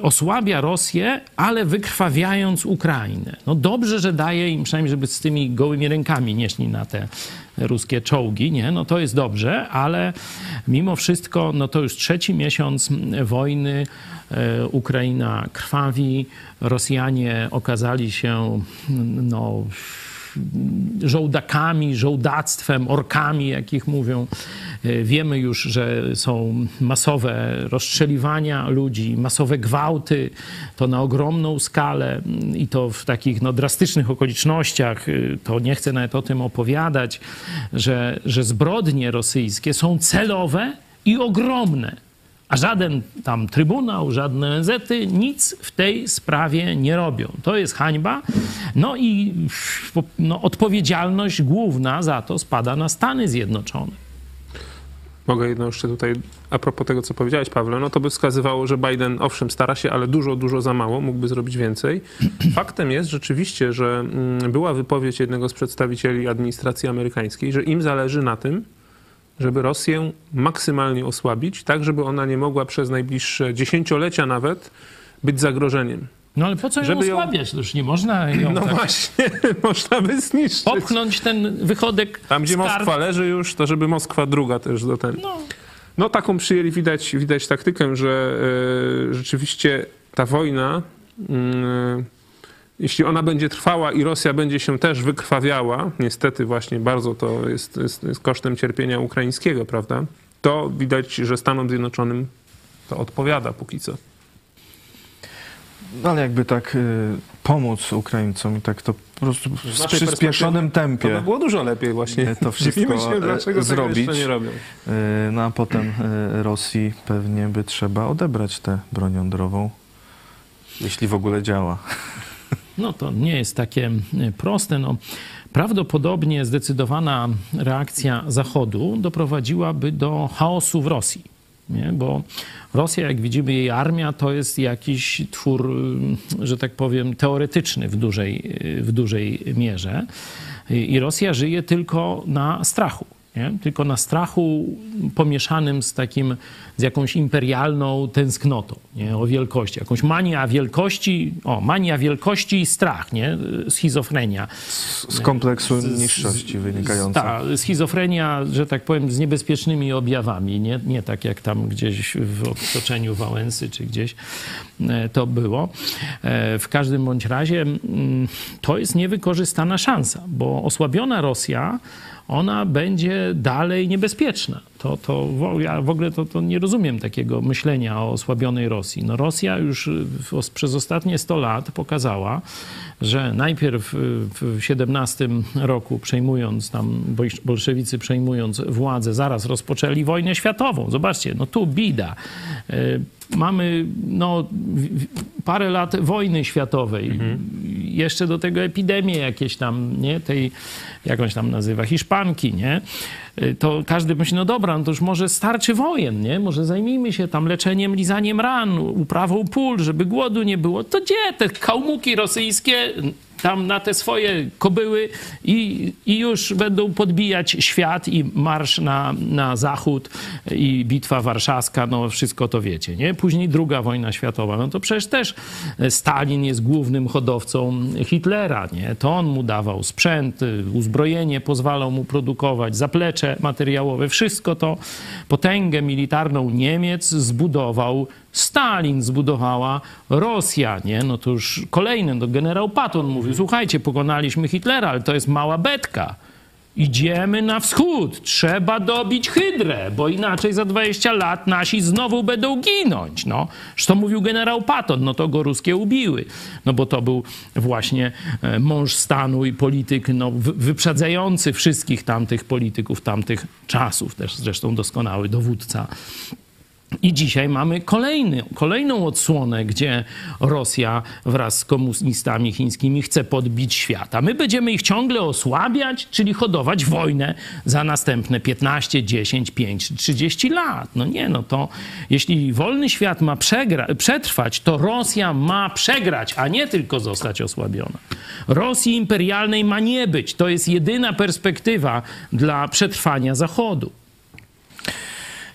osłabia Rosję, ale wykrwawiając Ukrainę. No dobrze, że daje im przynajmniej, żeby z tymi gołymi rękami nie szli na te ruskie czołgi, nie? No to jest dobrze, ale mimo wszystko, no to już trzeci miesiąc wojny, e, Ukraina krwawi, Rosjanie okazali się, no żołdakami, żołdactwem, orkami, jakich mówią. E, Wiemy już, że są masowe rozstrzeliwania ludzi, masowe gwałty, to na ogromną skalę i to w takich no, drastycznych okolicznościach. Y, To nie chcę nawet o tym opowiadać, że, że zbrodnie rosyjskie są celowe i ogromne. A żaden tam trybunał, żadne ONZ-y nic w tej sprawie nie robią. To jest hańba. No i no, odpowiedzialność główna za to spada na Stany Zjednoczone. Mogę jedno jeszcze tutaj, a propos tego, co powiedziałeś, Pawle, no to by wskazywało, że Biden owszem stara się, ale dużo, dużo za mało, mógłby zrobić więcej. (clears throat) Faktem jest rzeczywiście, że mm, była wypowiedź jednego z przedstawicieli administracji amerykańskiej, że im zależy na tym, żeby Rosję maksymalnie osłabić, tak żeby ona nie mogła przez najbliższe dziesięciolecia nawet być zagrożeniem. No ale po co ją Żeby ją- osłabiać? To już nie można (laughs) ją No tak właśnie, (laughs) można by zniszczyć. popchnąć ten wychodek Tam, gdzie. Moskwa leży już, to żeby Moskwa druga też do ten. No. No taką przyjęli, widać, widać taktykę, że e, rzeczywiście ta wojna, mm, jeśli ona będzie trwała i Rosja będzie się też wykrwawiała, niestety właśnie bardzo to jest, jest, jest kosztem cierpienia ukraińskiego, prawda? To widać, że Stanom Zjednoczonym to odpowiada póki co. No ale jakby tak y, pomóc Ukraińcom i tak to po prostu w przyspieszonym To by tempie było dużo lepiej właśnie. E, to wszystko, się, e, dlaczego zrobić. nie robią. y, no a potem y, Rosji pewnie by trzeba odebrać tę broń jądrową, jeśli w ogóle działa. No to nie jest takie e, proste. No, prawdopodobnie zdecydowana reakcja Zachodu doprowadziłaby do chaosu w Rosji. Nie? Bo Rosja, jak widzimy, jej armia to jest jakiś twór, y, że tak powiem, teoretyczny w dużej, y, w dużej mierze. I Rosja żyje tylko na strachu. Nie? Tylko na strachu pomieszanym z takim, z jakąś imperialną tęsknotą nie? o wielkości. Jakąś mania wielkości, o, mania wielkości i strach, nie? Schizofrenia. Z, z kompleksu niższości wynikająca. Tak, schizofrenia, że tak powiem, z niebezpiecznymi objawami, nie, nie tak jak tam gdzieś w otoczeniu Wałęsy czy gdzieś e, to było. E, W każdym bądź razie mm, to jest niewykorzystana szansa, bo osłabiona Rosja ona będzie dalej niebezpieczna. To, to, ja w ogóle to, to nie rozumiem takiego myślenia o osłabionej Rosji. No Rosja już w, os- przez ostatnie 100 lat pokazała, że najpierw y, w 17 roku przejmując tam, bolszewicy przejmując władzę, zaraz rozpoczęli wojnę światową. Zobaczcie, no tu bida. Mamy no, parę lat wojny światowej, jeszcze do tego epidemie jakieś tam, nie, tej, jak on się tam nazywa, Hiszpanki, nie? Y, To każdy myśli, no dobra, no to już może starczy wojen, nie? Może zajmijmy się tam leczeniem, lizaniem ran, uprawą pól, żeby głodu nie było. To gdzie te kałmuki rosyjskie tam na te swoje kobyły i, i już będą podbijać świat i marsz na, na zachód i bitwa warszawska, no wszystko to wiecie, nie? Później druga wojna światowa, no to przecież też Stalin jest głównym hodowcą Hitlera, nie? To on mu dawał sprzęt, uzbrojenie pozwalał mu produkować, zaplecze materiałowe, wszystko to, potęgę militarną Niemiec zbudował Stalin zbudowała Rosja, nie? No to już kolejny, no generał Patton mówił, słuchajcie, pokonaliśmy Hitlera, ale to jest mała betka. Idziemy na wschód, trzeba dobić Hydrę, bo inaczej za 20 lat nasi znowu będą ginąć. No, to mówił generał Patton, no to go ruskie ubiły. No bo to był właśnie e, mąż stanu i polityk no, wy- wyprzedzający wszystkich tamtych polityków tamtych czasów, też zresztą doskonały dowódca i dzisiaj mamy kolejny, kolejną odsłonę, gdzie Rosja wraz z komunistami chińskimi chce podbić świat. A my będziemy ich ciągle osłabiać, czyli hodować wojnę za następne 15, 10, 5, 30 lat. No nie, no to jeśli wolny świat ma przetrwać, to Rosja ma przegrać, a nie tylko zostać osłabiona. Rosji imperialnej ma nie być. To jest jedyna perspektywa dla przetrwania Zachodu.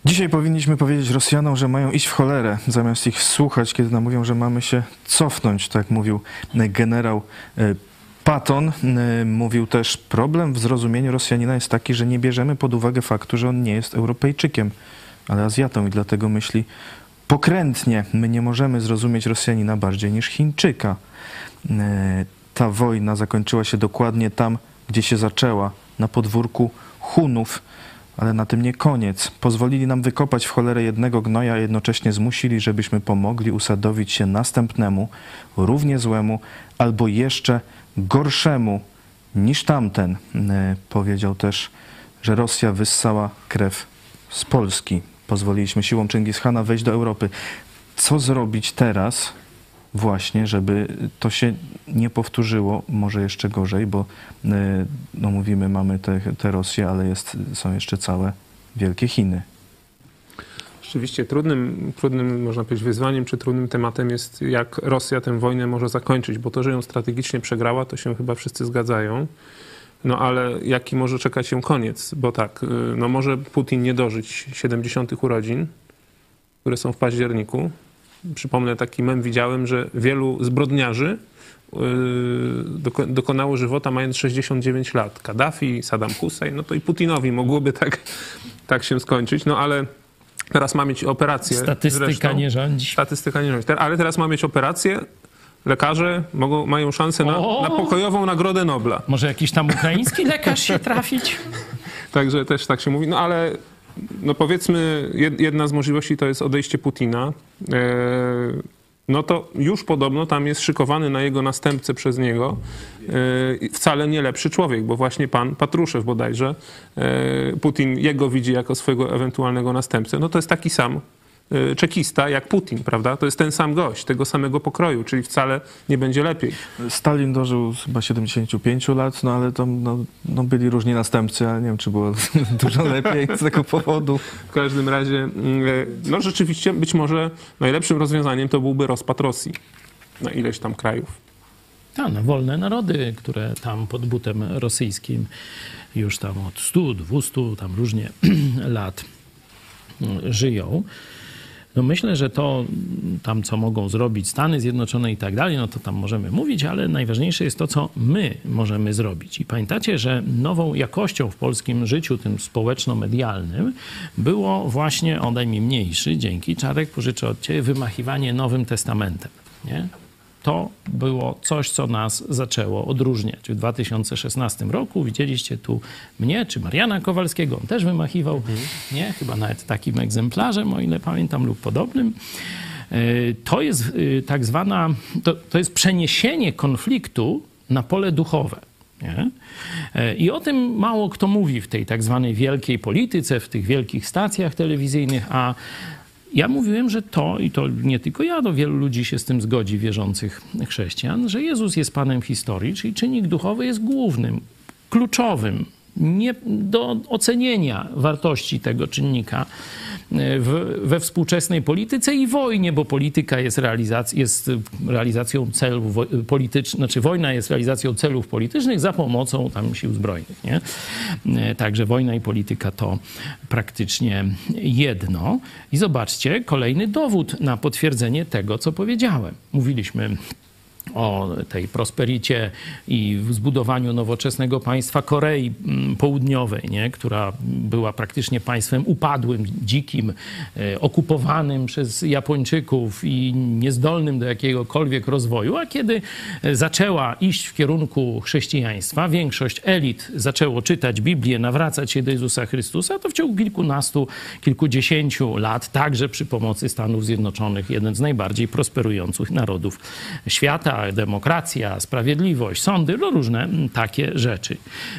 Dzisiaj powinniśmy powiedzieć Rosjanom, że mają iść w cholerę, zamiast ich słuchać, kiedy nam mówią, że mamy się cofnąć, tak mówił e, generał e, Patton. E, Mówił też, problem w zrozumieniu Rosjanina jest taki, że nie bierzemy pod uwagę faktu, że on nie jest Europejczykiem, ale Azjatą i dlatego myśli pokrętnie. My nie możemy zrozumieć Rosjanina bardziej niż Chińczyka. Ta wojna zakończyła się dokładnie tam, gdzie się zaczęła, na podwórku Hunów. Ale na tym nie koniec. Pozwolili nam wykopać w cholerę jednego gnoja, a jednocześnie zmusili, żebyśmy pomogli usadowić się następnemu, równie złemu, albo jeszcze gorszemu niż tamten. E, Powiedział też, że Rosja wyssała krew z Polski. Pozwoliliśmy siłom Chingishana wejść do Europy. Co zrobić teraz, właśnie, żeby to się nie powtórzyło, może jeszcze gorzej, bo y, no mówimy, mamy te, te Rosję, ale jest, są jeszcze całe wielkie Chiny. Rzeczywiście trudnym, trudnym, można powiedzieć, wyzwaniem czy trudnym tematem jest, jak Rosja tę wojnę może zakończyć, bo to, że ją strategicznie przegrała, to się chyba wszyscy zgadzają. No ale jaki może czekać się koniec? Bo tak, y, no może Putin nie dożyć 70. urodzin, które są w październiku. Przypomnę, taki mem widziałem, że wielu zbrodniarzy y, doko- dokonało żywota mając 69 lat. Kaddafi, Saddam Hussein, no to i Putinowi mogłoby tak, (laughs) tak się skończyć. No ale teraz ma mieć operację. Statystyka zresztą. nie rządzi. Statystyka nie rządzi. Ale teraz ma mieć operację. Lekarze mogą, mają szansę na, na pokojową Nagrodę Nobla. Może jakiś tam ukraiński lekarz się trafić? (laughs) Także też tak się mówi. No ale no powiedzmy, jed- jedna z możliwości to jest odejście Putina. E, No to już podobno tam jest szykowany na jego następcę przez niego e, wcale nie lepszy człowiek, bo właśnie pan Patruszew bodajże, e, Putin jego widzi jako swojego ewentualnego następcę. No to jest taki sam czekista jak Putin, prawda? To jest ten sam gość, tego samego pokroju, czyli wcale nie będzie lepiej. Stalin dożył chyba 75 lat, no ale tam no, no byli różni następcy, ale nie wiem, czy było (laughs) dużo lepiej z tego powodu. W każdym razie, mm, e, no rzeczywiście być może najlepszym rozwiązaniem to byłby rozpad Rosji na ileś tam krajów. A, no, wolne narody, które tam pod butem rosyjskim już tam od 100, 200, tam różnie (clears throat) lat mm, żyją. No myślę, że to tam, co mogą zrobić Stany Zjednoczone i tak dalej, no to tam możemy mówić, ale najważniejsze jest to, co my możemy zrobić. I pamiętacie, że nową jakością w polskim życiu, tym społeczno-medialnym, było właśnie, odaj mi mniejszy, dzięki, Czarek, pożyczę od Ciebie, wymachiwanie Nowym Testamentem. Nie? To było coś, co nas zaczęło odróżniać. W 2016 roku widzieliście tu mnie, czy Mariana Kowalskiego, on też wymachiwał, nie? Chyba nawet takim egzemplarzem, o ile pamiętam, lub podobnym. Yy, To jest yy, tak zwana, to, to jest przeniesienie konfliktu na pole duchowe. Nie? Yy, I o tym mało kto mówi w tej tak zwanej wielkiej polityce, w tych wielkich stacjach telewizyjnych, a ja mówiłem, że to, i to nie tylko ja, to wielu ludzi się z tym zgodzi, wierzących chrześcijan, że Jezus jest Panem historii, czyli czynnik duchowy jest głównym, kluczowym, nie do ocenienia wartości tego czynnika w, we współczesnej polityce i wojnie, bo polityka jest, realizac- jest realizacją celów politycznych, znaczy wojna jest realizacją celów politycznych za pomocą tam sił zbrojnych, nie? Także wojna i polityka to praktycznie jedno. I zobaczcie, kolejny dowód na potwierdzenie tego, co powiedziałem. Mówiliśmy o tej prospericie i zbudowaniu nowoczesnego państwa Korei mm, Południowej, nie? która była praktycznie państwem upadłym, dzikim, e, okupowanym przez Japończyków i niezdolnym do jakiegokolwiek rozwoju, a kiedy e, zaczęła iść w kierunku chrześcijaństwa, większość elit zaczęło czytać Biblię, nawracać się do Jezusa Chrystusa, to w ciągu kilkunastu, kilkudziesięciu lat, także przy pomocy Stanów Zjednoczonych, jeden z najbardziej prosperujących narodów świata, demokracja, sprawiedliwość, sądy, no różne takie rzeczy.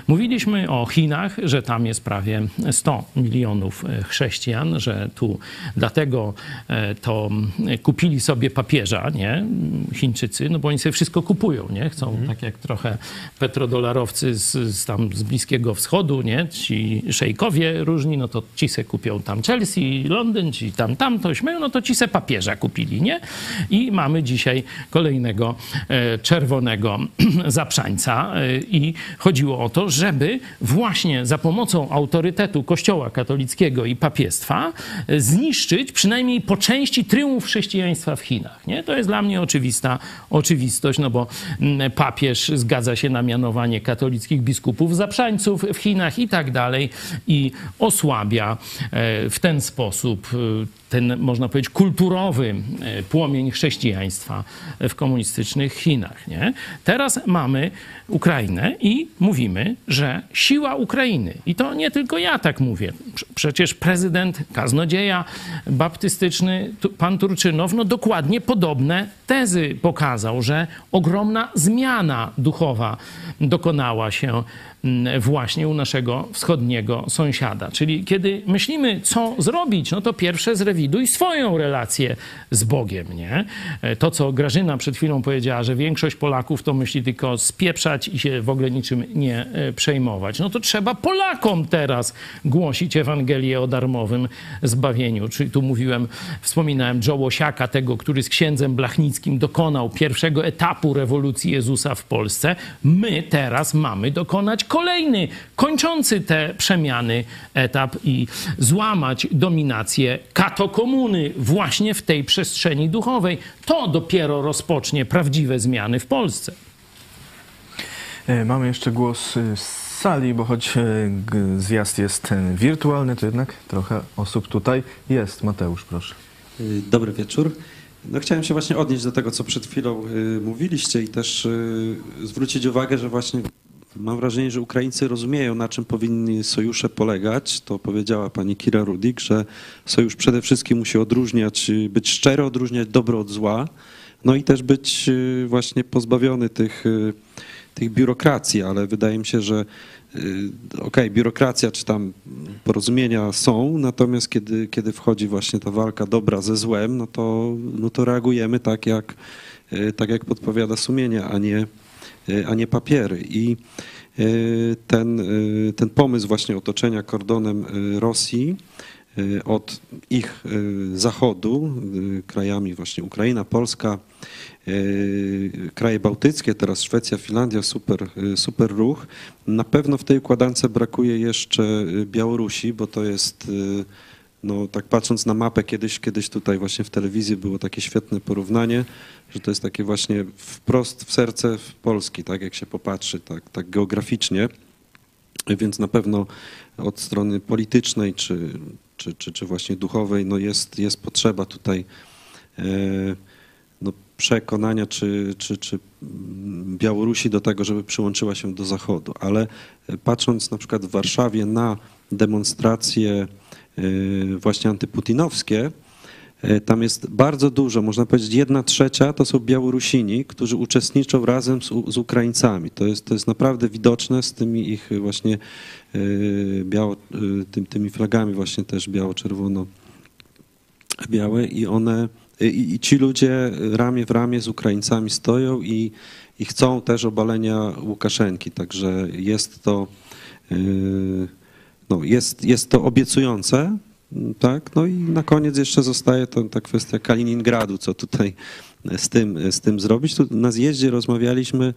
Mówiliśmy o Chinach, że tam jest prawie 100 milionów chrześcijan, że tu dlatego e, to kupili sobie papieża, nie? Chińczycy, no bo oni sobie wszystko kupują, nie? Chcą, tak jak trochę petrodolarowcy z, z tam z Bliskiego Wschodu, nie? Ci szejkowie różni, no to ci se kupią tam Chelsea, Londyn, ci tam tamto, śmieją, no to ci se papieża kupili, nie? I mamy dzisiaj kolejnego czerwonego (clears throat) zaprzańca e, i chodziło o to, żeby właśnie za pomocą autorytetu Kościoła katolickiego i papiestwa e, zniszczyć przynajmniej po części tryumf chrześcijaństwa w Chinach, nie? To jest dla mnie oczywista oczywistość, no bo papież zgadza się na mianowanie katolickich biskupów zaprzańców w Chinach i tak dalej i osłabia e, w ten sposób e, ten, można powiedzieć, kulturowy e, płomień chrześcijaństwa w komunistycznych Chinach. Nie? Teraz mamy Ukrainę i mówimy, że siła Ukrainy, i to nie tylko ja tak mówię, Prze- przecież prezydent kaznodzieja baptystyczny, pan Turczynow, no dokładnie podobne tezy pokazał, że ogromna zmiana duchowa dokonała się właśnie u naszego wschodniego sąsiada. Czyli kiedy myślimy, co zrobić, no to pierwsze zrewidować rewiduj swoją relację z Bogiem, nie? To, co Grażyna przed chwilą powiedziała, że większość Polaków to myśli tylko spieprzać i się w ogóle niczym nie e, przejmować. No to trzeba Polakom teraz głosić Ewangelię o darmowym zbawieniu. Czyli tu mówiłem, wspominałem Joe Łosiaka, tego, który z księdzem Blachnickim dokonał pierwszego etapu rewolucji Jezusa w Polsce. My teraz mamy dokonać kolejny, kończący te przemiany etap i złamać dominację katokomuny właśnie w tej przestrzeni duchowej. To dopiero rozpocznie prawdziwe zmiany w Polsce. E, Mamy jeszcze głos e, z sali, bo choć e, zjazd jest wirtualny, to jednak trochę osób tutaj jest. Mateusz, proszę. Dobry wieczór. No, chciałem się właśnie odnieść do tego, co przed chwilą y, mówiliście i też y, zwrócić uwagę, że właśnie mam wrażenie, że Ukraińcy rozumieją, na czym powinni sojusze polegać. To powiedziała pani Kira Rudik, że sojusz przede wszystkim musi odróżniać, być szczery, odróżniać dobro od zła, no i też być y, właśnie pozbawiony tych, y, tych biurokracji, ale wydaje mi się, że y, okej, biurokracja czy tam porozumienia są, natomiast kiedy, kiedy wchodzi właśnie ta walka dobra ze złem, no to, no to reagujemy tak jak, tak jak podpowiada sumienie, a nie, a nie papiery. I y, ten, y, ten pomysł właśnie otoczenia kordonem y, Rosji y, od ich y, zachodu, y, krajami właśnie Ukraina, Polska, y, kraje bałtyckie, teraz Szwecja, Finlandia, super, y, super ruch. Na pewno w tej układance brakuje jeszcze y, Białorusi, bo to jest, y, no tak patrząc na mapę, kiedyś, kiedyś tutaj właśnie w telewizji było takie świetne porównanie, że to jest takie właśnie wprost w serce Polski, tak jak się popatrzy, tak, tak geograficznie. Więc na pewno od strony politycznej czy, czy, czy, czy właśnie duchowej no jest, jest potrzeba tutaj e, no przekonania czy, czy, czy Białorusi do tego, żeby przyłączyła się do Zachodu. Ale e, patrząc na przykład w Warszawie na demonstracje właśnie antyputinowskie, E, Tam jest bardzo dużo, można powiedzieć jedna trzecia to są Białorusini, którzy uczestniczą razem z, z Ukraińcami. To jest, to jest naprawdę widoczne z tymi ich właśnie e, biało, tym, tymi flagami właśnie też biało-czerwono białe i one i, i ci ludzie ramię w ramię z Ukraińcami stoją i, i chcą też obalenia Łukaszenki, także jest to e, no, jest, jest to obiecujące, tak, no i na koniec jeszcze zostaje ta kwestia Kaliningradu, co tutaj z tym, z tym zrobić. Tu na zjeździe rozmawialiśmy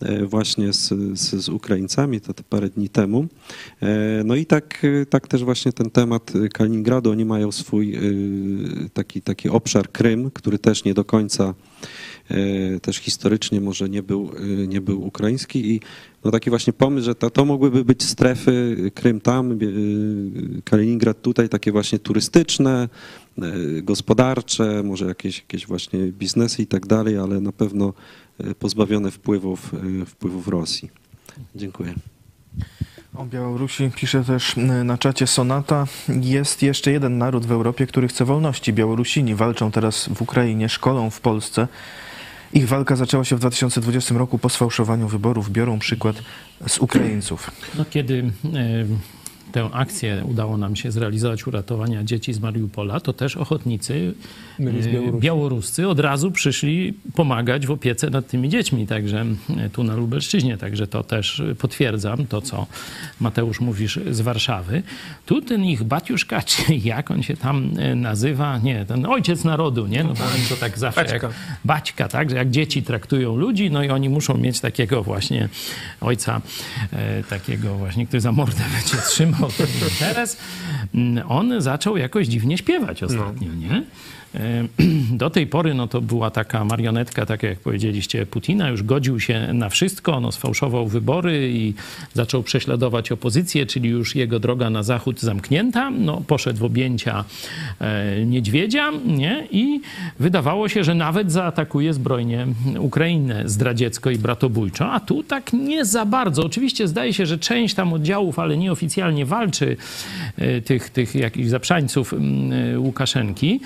e, właśnie z, z, z Ukraińcami, to, to parę dni temu. E, No i tak, tak też właśnie ten temat Kaliningradu, oni mają swój e, taki, taki obszar Krym, który też nie do końca też historycznie może nie był, e, nie był ukraiński i no taki właśnie pomysł, że to, to mogłyby być strefy Krym tam, e, Kaliningrad tutaj, takie właśnie turystyczne, e, gospodarcze, może jakieś, jakieś właśnie biznesy i tak dalej, ale na pewno e, pozbawione wpływów, e, wpływów Rosji. Dziękuję. O Białorusi pisze też na czacie Sonata. Jest jeszcze jeden naród w Europie, który chce wolności. Białorusini walczą teraz w Ukrainie, szkolą w Polsce. Ich walka zaczęła się w 2020 roku po sfałszowaniu wyborów. Biorą przykład z Ukraińców. No, kiedy e, tę akcję udało nam się zrealizować uratowania dzieci z Mariupola, to też ochotnicy e, białoruscy od razu przyszli pomagać w opiece nad tymi dziećmi, także e, tu na Lubelszczyźnie, także to też potwierdzam to, co Mateusz mówisz z Warszawy. Tu ten ich Batiuszka, czy (laughs) jak on się tam e, nazywa, nie, ten ojciec narodu, nie, no bo oni to tak zawsze Baćka. jak baćka, tak, że jak dzieci traktują ludzi, no i oni muszą mieć takiego właśnie ojca, takiego właśnie, który za mordę (laughs) będzie trzymał ten interes. Mm, On zaczął jakoś dziwnie śpiewać ostatnio, nie? (clears throat) Do tej pory no to była taka marionetka, tak jak powiedzieliście, Putina, już godził się na wszystko, no sfałszował wybory i zaczął prześladować opozycję, czyli już jego droga na zachód zamknięta, no poszedł w objęcia e, niedźwiedzia, nie? I wydawało się, że nawet zaatakuje zbrojnie Ukrainę zdradziecko i bratobójczo, a tu tak nie za bardzo. Oczywiście zdaje się, że część tam oddziałów, ale nieoficjalnie walczy e, tych, tych jakichś zaprzańców mm, e, Łukaszenki,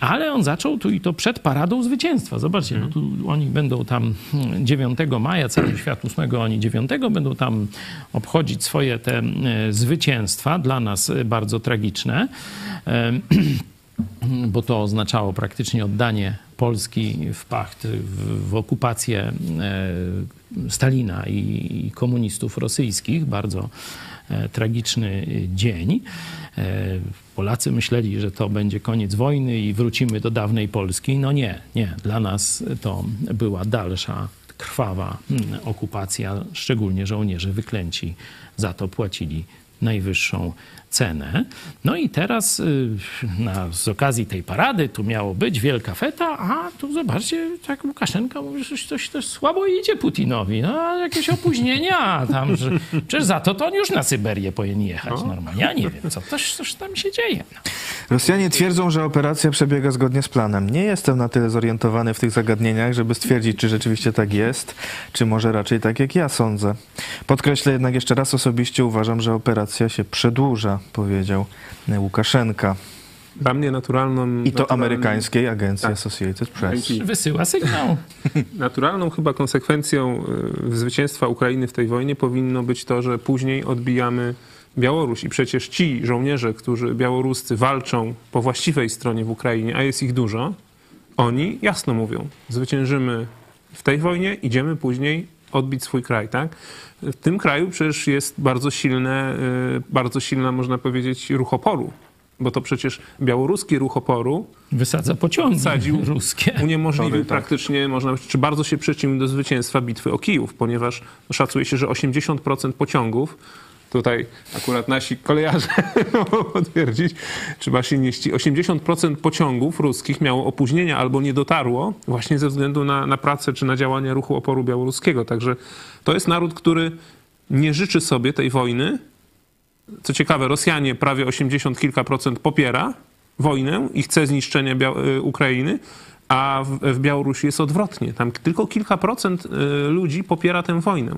ale on zaczął tu i to przed paradą zwycięstwa. Zobaczcie, no tu oni będą tam mm, 9 maja, cały świat 8, oni 9 będą tam obchodzić swoje te e, zwycięstwa, dla nas e, bardzo tragiczne. (clears throat) Bo to oznaczało praktycznie oddanie Polski w pacht, w, w okupację e, Stalina i, komunistów rosyjskich. Bardzo e, tragiczny dzień. E, Polacy myśleli, że to będzie koniec wojny i wrócimy do dawnej Polski. No nie, nie. Dla nas to była dalsza krwawa mm, okupacja, szczególnie żołnierze wyklęci za to płacili najwyższą cenę. No i teraz y, na, z okazji tej parady tu miało być wielka feta, a tu zobaczcie, tak Łukaszenka mówi, że coś, coś, coś słabo idzie Putinowi. No, jakieś opóźnienia tam, że, przecież za to to on już na Syberię powinien jechać No. normalnie. Ja nie wiem, co coś, coś tam się dzieje. No. Rosjanie twierdzą, że operacja przebiega zgodnie z planem. Nie jestem na tyle zorientowany w tych zagadnieniach, żeby stwierdzić, czy rzeczywiście tak jest, czy może raczej tak, jak ja sądzę. Podkreślę jednak jeszcze raz osobiście uważam, że operacja się przedłuża, powiedział Łukaszenka. Dla mnie naturalną... I to amerykańskiej agencji Tak. Associated Press. Wysyła sygnał. (laughs) Naturalną chyba konsekwencją y, zwycięstwa Ukrainy w tej wojnie powinno być to, że później odbijamy Białoruś. I przecież ci żołnierze, którzy białoruscy walczą po właściwej stronie w Ukrainie, a jest ich dużo, oni jasno mówią, zwyciężymy w tej wojnie, idziemy później odbić swój kraj, tak? W tym kraju przecież jest bardzo silne, y, bardzo silna, można powiedzieć, ruch oporu. Bo to przecież białoruski ruch oporu Wysadza pociągi Wsadził (laughs) ruskie. uniemożliwił tak. praktycznie, można powiedzieć, czy bardzo się przyczynił do zwycięstwa bitwy o Kijów, ponieważ szacuje się, że 80% pociągów, tutaj akurat nasi kolejarze (laughs) mogą potwierdzić, czy maszyniści, 80% pociągów ruskich miało opóźnienia albo nie dotarło właśnie ze względu na, na pracę czy na działania ruchu oporu białoruskiego. Także to jest naród, który nie życzy sobie tej wojny, co ciekawe, Rosjanie prawie 80 kilka procent popiera wojnę i chce zniszczenia y, Ukrainy, a w, w Białorusi jest odwrotnie. Tam tylko kilka procent y, ludzi popiera tę wojnę.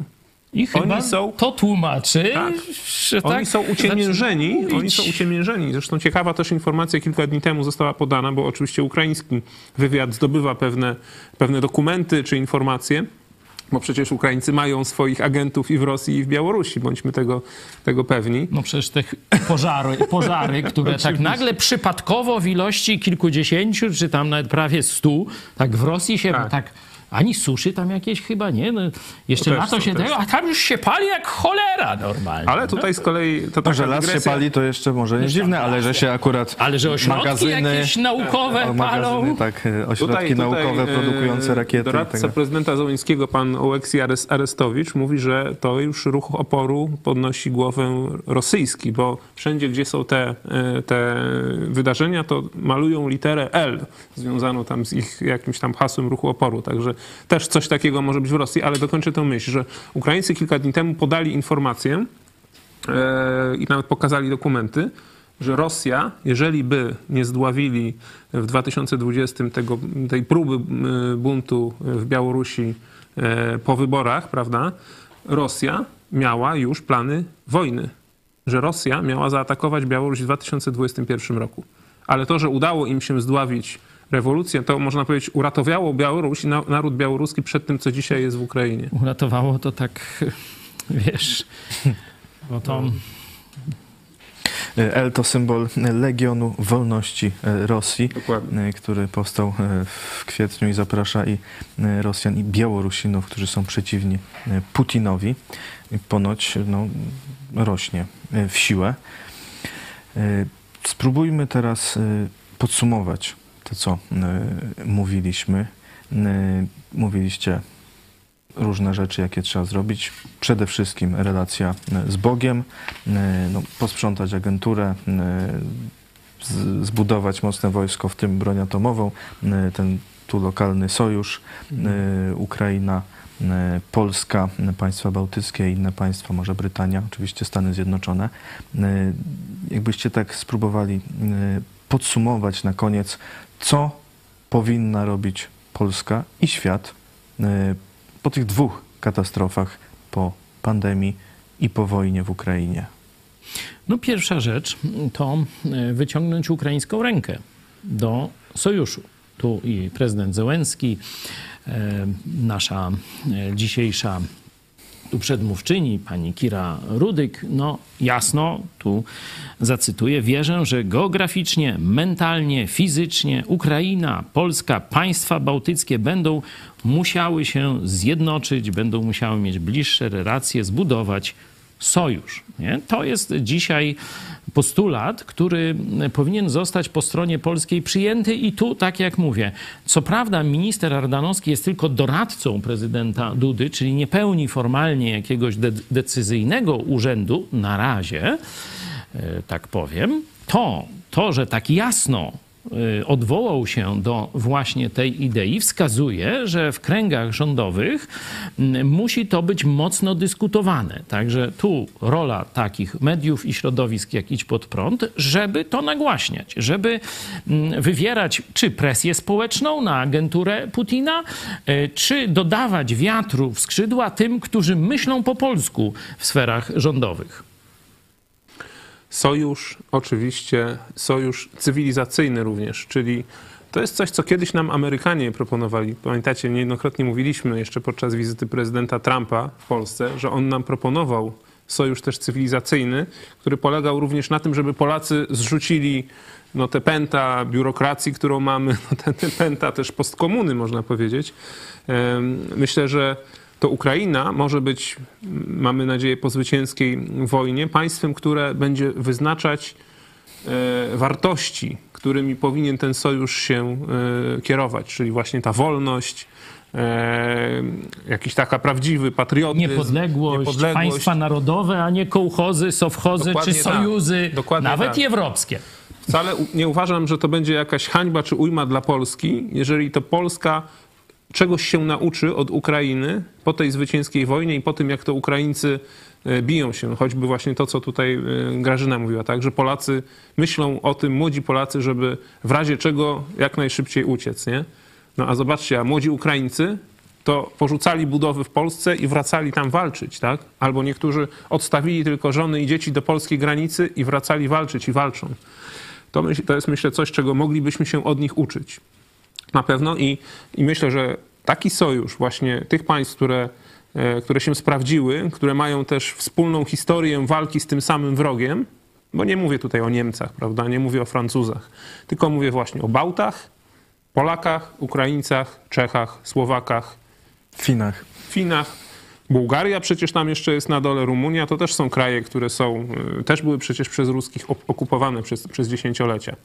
I chyba Oni są- to tłumaczy, Tak. że Oni tak są uciemiężeni, oni są uciemiężeni. Zresztą ciekawa też informacja kilka dni temu została podana, bo oczywiście ukraiński wywiad zdobywa pewne, pewne dokumenty czy informacje, bo przecież Ukraińcy mają swoich agentów i w Rosji i w Białorusi, bądźmy tego, tego pewni. No przecież te pożary, pożary które tak nagle przypadkowo w ilości kilkudziesięciu, czy tam nawet prawie stu, tak w Rosji się tak, Tak. Ani suszy tam jakieś chyba, nie? No, jeszcze To na też to są, się tego, a tam już się pali jak cholera normalnie. Ale tutaj z kolei to że las się pali, to jeszcze może nie dziwne, ale że się akurat Ale że ośrodki magazyny, jakieś naukowe o, palą. magazyny, tak, e, ośrodki Tutaj- tutaj, naukowe e, produkujące rakiety. Doradca dalej. prezydenta Zołyńskiego, pan Oleksij Ares- Arestowicz, mówi, że to już ruch oporu podnosi głowę rosyjski, bo wszędzie, gdzie są te, e, te wydarzenia, to malują literę L, związaną tam z ich jakimś tam hasłem ruchu oporu. Także też coś takiego może być w Rosji, ale dokończę tę myśl, że Ukraińcy kilka dni temu podali informację, e, i nawet pokazali dokumenty, że Rosja, jeżeli by nie zdławili w 2020 tego, tej próby buntu w Białorusi e, po wyborach, prawda, Rosja miała już plany wojny. Że Rosja miała zaatakować Białoruś w 2021 roku. Ale to, że udało im się zdławić rewolucję, to można powiedzieć uratowało Białoruś i na- naród białoruski przed tym, co dzisiaj jest w Ukrainie. Uratowało to tak, (laughs) wiesz, bo to... L to symbol Legionu Wolności Rosji, Dokładnie. który powstał e, w kwietniu i zaprasza i e, Rosjan, i Białorusinów, którzy są przeciwni e, Putinowi. Ponoć no, rośnie w siłę. Spróbujmy teraz podsumować to, co e, mówiliśmy. E, Mówiliście różne rzeczy, jakie trzeba zrobić. Przede wszystkim relacja e, z Bogiem, no, posprzątać agenturę, zbudować mocne wojsko, w tym broń atomową, ten tu lokalny sojusz, e, Ukraina, Polska, państwa bałtyckie, inne państwa, może Brytania, oczywiście Stany Zjednoczone. Jakbyście tak spróbowali podsumować na koniec, co powinna robić Polska i świat e, po tych dwóch katastrofach, po pandemii i po wojnie w Ukrainie. No pierwsza rzecz to e, wyciągnąć ukraińską rękę do sojuszu. Tu i prezydent Zełenski, e, nasza dzisiejsza tu przedmówczyni, pani Kira Rudyk, no jasno, tu zacytuję, wierzę, że geograficznie, mentalnie, fizycznie Ukraina, Polska, państwa bałtyckie będą musiały się zjednoczyć, będą musiały mieć bliższe relacje, zbudować sojusz. Nie? To jest dzisiaj postulat, który powinien zostać po stronie polskiej przyjęty i tu, tak jak mówię, co prawda minister Ardanowski jest tylko doradcą prezydenta Dudy, czyli nie pełni formalnie jakiegoś de decyzyjnego urzędu na razie, e, tak powiem, to, to, że tak jasno odwołał się do właśnie tej idei, wskazuje, że w kręgach rządowych mm, musi to być mocno dyskutowane. Także tu rola takich mediów i środowisk jak Idź Pod Prąd, żeby to nagłaśniać, żeby mm, wywierać czy presję społeczną na agenturę Putina, y, czy dodawać wiatru w skrzydła tym, którzy myślą po polsku w sferach rządowych. Sojusz, oczywiście, sojusz cywilizacyjny również, czyli to jest coś, co kiedyś nam Amerykanie proponowali. Pamiętacie, niejednokrotnie mówiliśmy jeszcze podczas wizyty prezydenta Trumpa w Polsce, że on nam proponował sojusz też cywilizacyjny, który polegał również na tym, żeby Polacy zrzucili no, te pęta biurokracji, którą mamy, (laughs) no, te, te pęta też postkomuny, można powiedzieć. Myślę, że to Ukraina może być, mamy nadzieję, po zwycięskiej wojnie, państwem, które będzie wyznaczać e, wartości, którymi powinien ten sojusz się e, kierować, czyli właśnie ta wolność, e, jakiś taka prawdziwy patriotyzm. Niepodległość, niepodległość. państwa narodowe, a nie kołchozy, sowchozy Dokładnie czy tak. sojuzy, tak. nawet tak. europejskie. Wcale nie uważam, że to będzie jakaś hańba czy ujma dla Polski, jeżeli to Polska czegoś się nauczy od Ukrainy po tej zwycięskiej wojnie i po tym, jak to Ukraińcy e, biją się. Choćby właśnie to, co tutaj e, Grażyna mówiła, tak, że Polacy myślą o tym, młodzi Polacy, żeby w razie czego jak najszybciej uciec, nie? No a zobaczcie, a młodzi Ukraińcy to porzucali budowy w Polsce i wracali tam walczyć, tak? Albo niektórzy odstawili tylko żony i dzieci do polskiej granicy i wracali walczyć i walczą. To, to jest myślę coś, czego moglibyśmy się od nich uczyć na pewno i, i myślę, że taki sojusz właśnie tych państw, które, e, które się sprawdziły, które mają też wspólną historię walki z tym samym wrogiem, bo nie mówię tutaj o Niemcach, prawda, nie mówię o Francuzach, tylko mówię właśnie o Bałtach, Polakach, Ukraińcach, Czechach, Słowakach, Finach. Finach. Bułgaria przecież tam jeszcze jest na dole, Rumunia, to też są kraje, które są, e, też były przecież przez ruskich okupowane przez, przez dziesięciolecia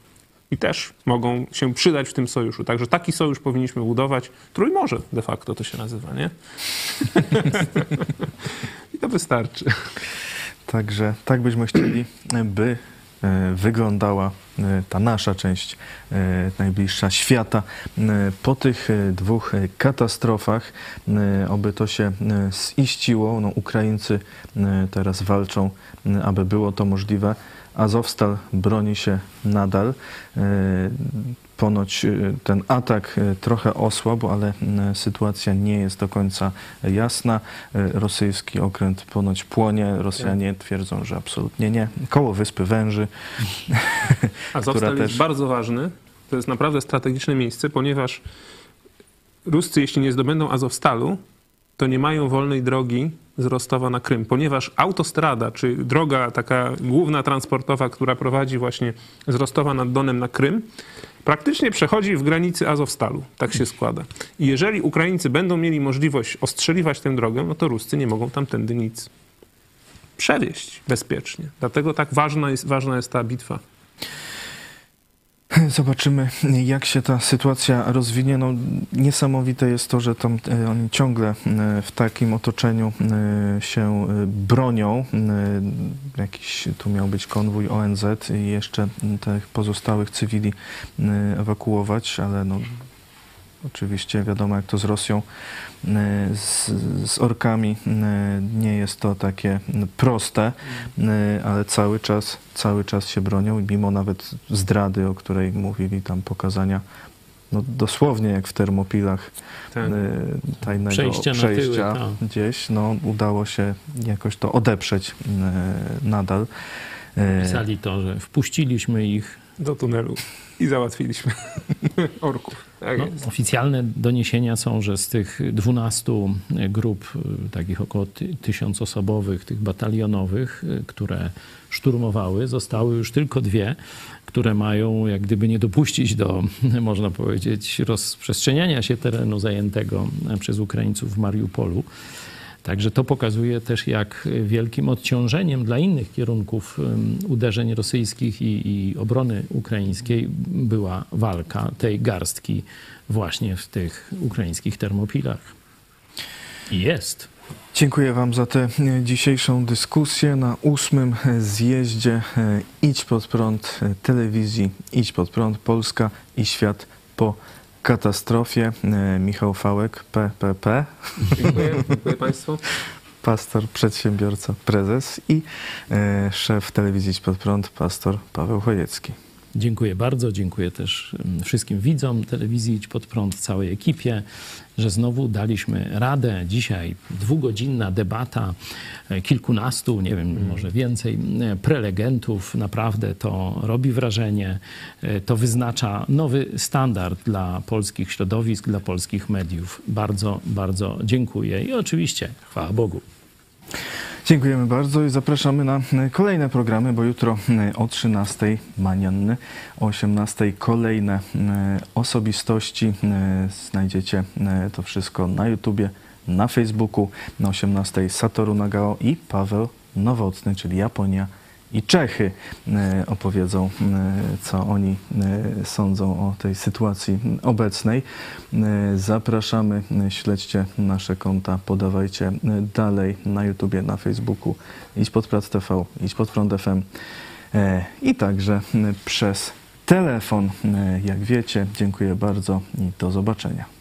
i też mogą się przydać w tym sojuszu. Także taki sojusz powinniśmy budować. Trójmorze de facto to się nazywa, nie? (laughs) I to wystarczy. Także tak byśmy chcieli, by e, wyglądała e, ta nasza część e, najbliższa świata. Po tych dwóch katastrofach, oby to się ziściło, no, Ukraińcy teraz walczą, aby było to możliwe. Azowstal broni się nadal. E, ponoć e, ten atak e, trochę osłabł, ale sytuacja nie jest do końca jasna. Rosyjski okręt ponoć płonie. Rosjanie twierdzą, że absolutnie nie. Koło Wyspy Węży. (laughs) Azowstal też... jest bardzo ważny. To jest naprawdę strategiczne miejsce, ponieważ Ruscy, jeśli nie zdobędą Azowstalu, to nie mają wolnej drogi z Rostowa na Krym, ponieważ autostrada, czy droga taka główna transportowa, która prowadzi właśnie z Rostowa nad Donem na Krym, praktycznie przechodzi w granicy Azowstalu. Tak się składa. I jeżeli Ukraińcy będą mieli możliwość ostrzeliwać tę drogę, no to Ruscy nie mogą tamtędy nic przewieźć bezpiecznie. Dlatego tak ważna jest, ważna jest ta bitwa. (laughs) Zobaczymy, jak się ta sytuacja rozwinie. No, niesamowite jest to, że tam e, oni ciągle e, w takim otoczeniu e, się bronią. Jakiś tu miał być konwój ONZ i jeszcze tych pozostałych cywili ewakuować, ale no, Oczywiście wiadomo, jak to z Rosją, e, z, z, orkami e, nie jest to takie proste, e, ale cały czas, cały czas się bronią i mimo nawet zdrady, o której mówili tam pokazania, no dosłownie jak w termopilach tak. tajnego przejścia, przejścia tyły, tak. gdzieś, no udało się jakoś to odeprzeć nadal. Pisali to, że wpuściliśmy ich do tunelu. I załatwiliśmy (laughs) orków. Tak No, oficjalne doniesienia są, że z tych 12 grup, y, takich około ty- tysiącosobowych, tych batalionowych, y, które szturmowały, zostały już tylko dwie, które mają jak gdyby nie dopuścić do, (laughs) można powiedzieć, rozprzestrzeniania się terenu zajętego przez Ukraińców w Mariupolu. Także to pokazuje też, jak wielkim odciążeniem dla innych kierunków uderzeń rosyjskich i, i obrony ukraińskiej była walka tej garstki właśnie w tych ukraińskich termopilach. Jest. Dziękuję Wam za tę e, dzisiejszą dyskusję na ósmym e, zjeździe e, Idź pod prąd telewizji Idź pod prąd Polska i świat po katastrofie. E, Michał Fałek, PPP, Dziękuję, dziękuję Państwu. pastor, przedsiębiorca, prezes i e, szef telewizji pod prąd, pastor Paweł Chojecki. Dziękuję bardzo. Dziękuję też wszystkim widzom telewizji Idź Pod Prąd, całej ekipie, że znowu daliśmy radę. Dzisiaj dwugodzinna debata, e, kilkunastu, nie wiem, może więcej e, prelegentów. Naprawdę to robi wrażenie. E, To wyznacza nowy standard dla polskich środowisk, dla polskich mediów. Bardzo, bardzo dziękuję i oczywiście chwała Bogu. Dziękujemy bardzo i zapraszamy na e, kolejne programy, bo jutro e, o 13 Manianny, o 18 kolejne e, osobistości. Znajdziecie to wszystko na YouTubie, na Facebooku, na 18 Satoru Nagao i Paweł Nowotny, czyli Japonia i Czechy e, opowiedzą, e, co oni e, sądzą o tej sytuacji obecnej. Zapraszamy, śledźcie nasze konta, podawajcie dalej na YouTubie, na Facebooku, idź pod Prad TV, idź pod FM i także przez telefon. Jak wiecie, dziękuję bardzo i do zobaczenia.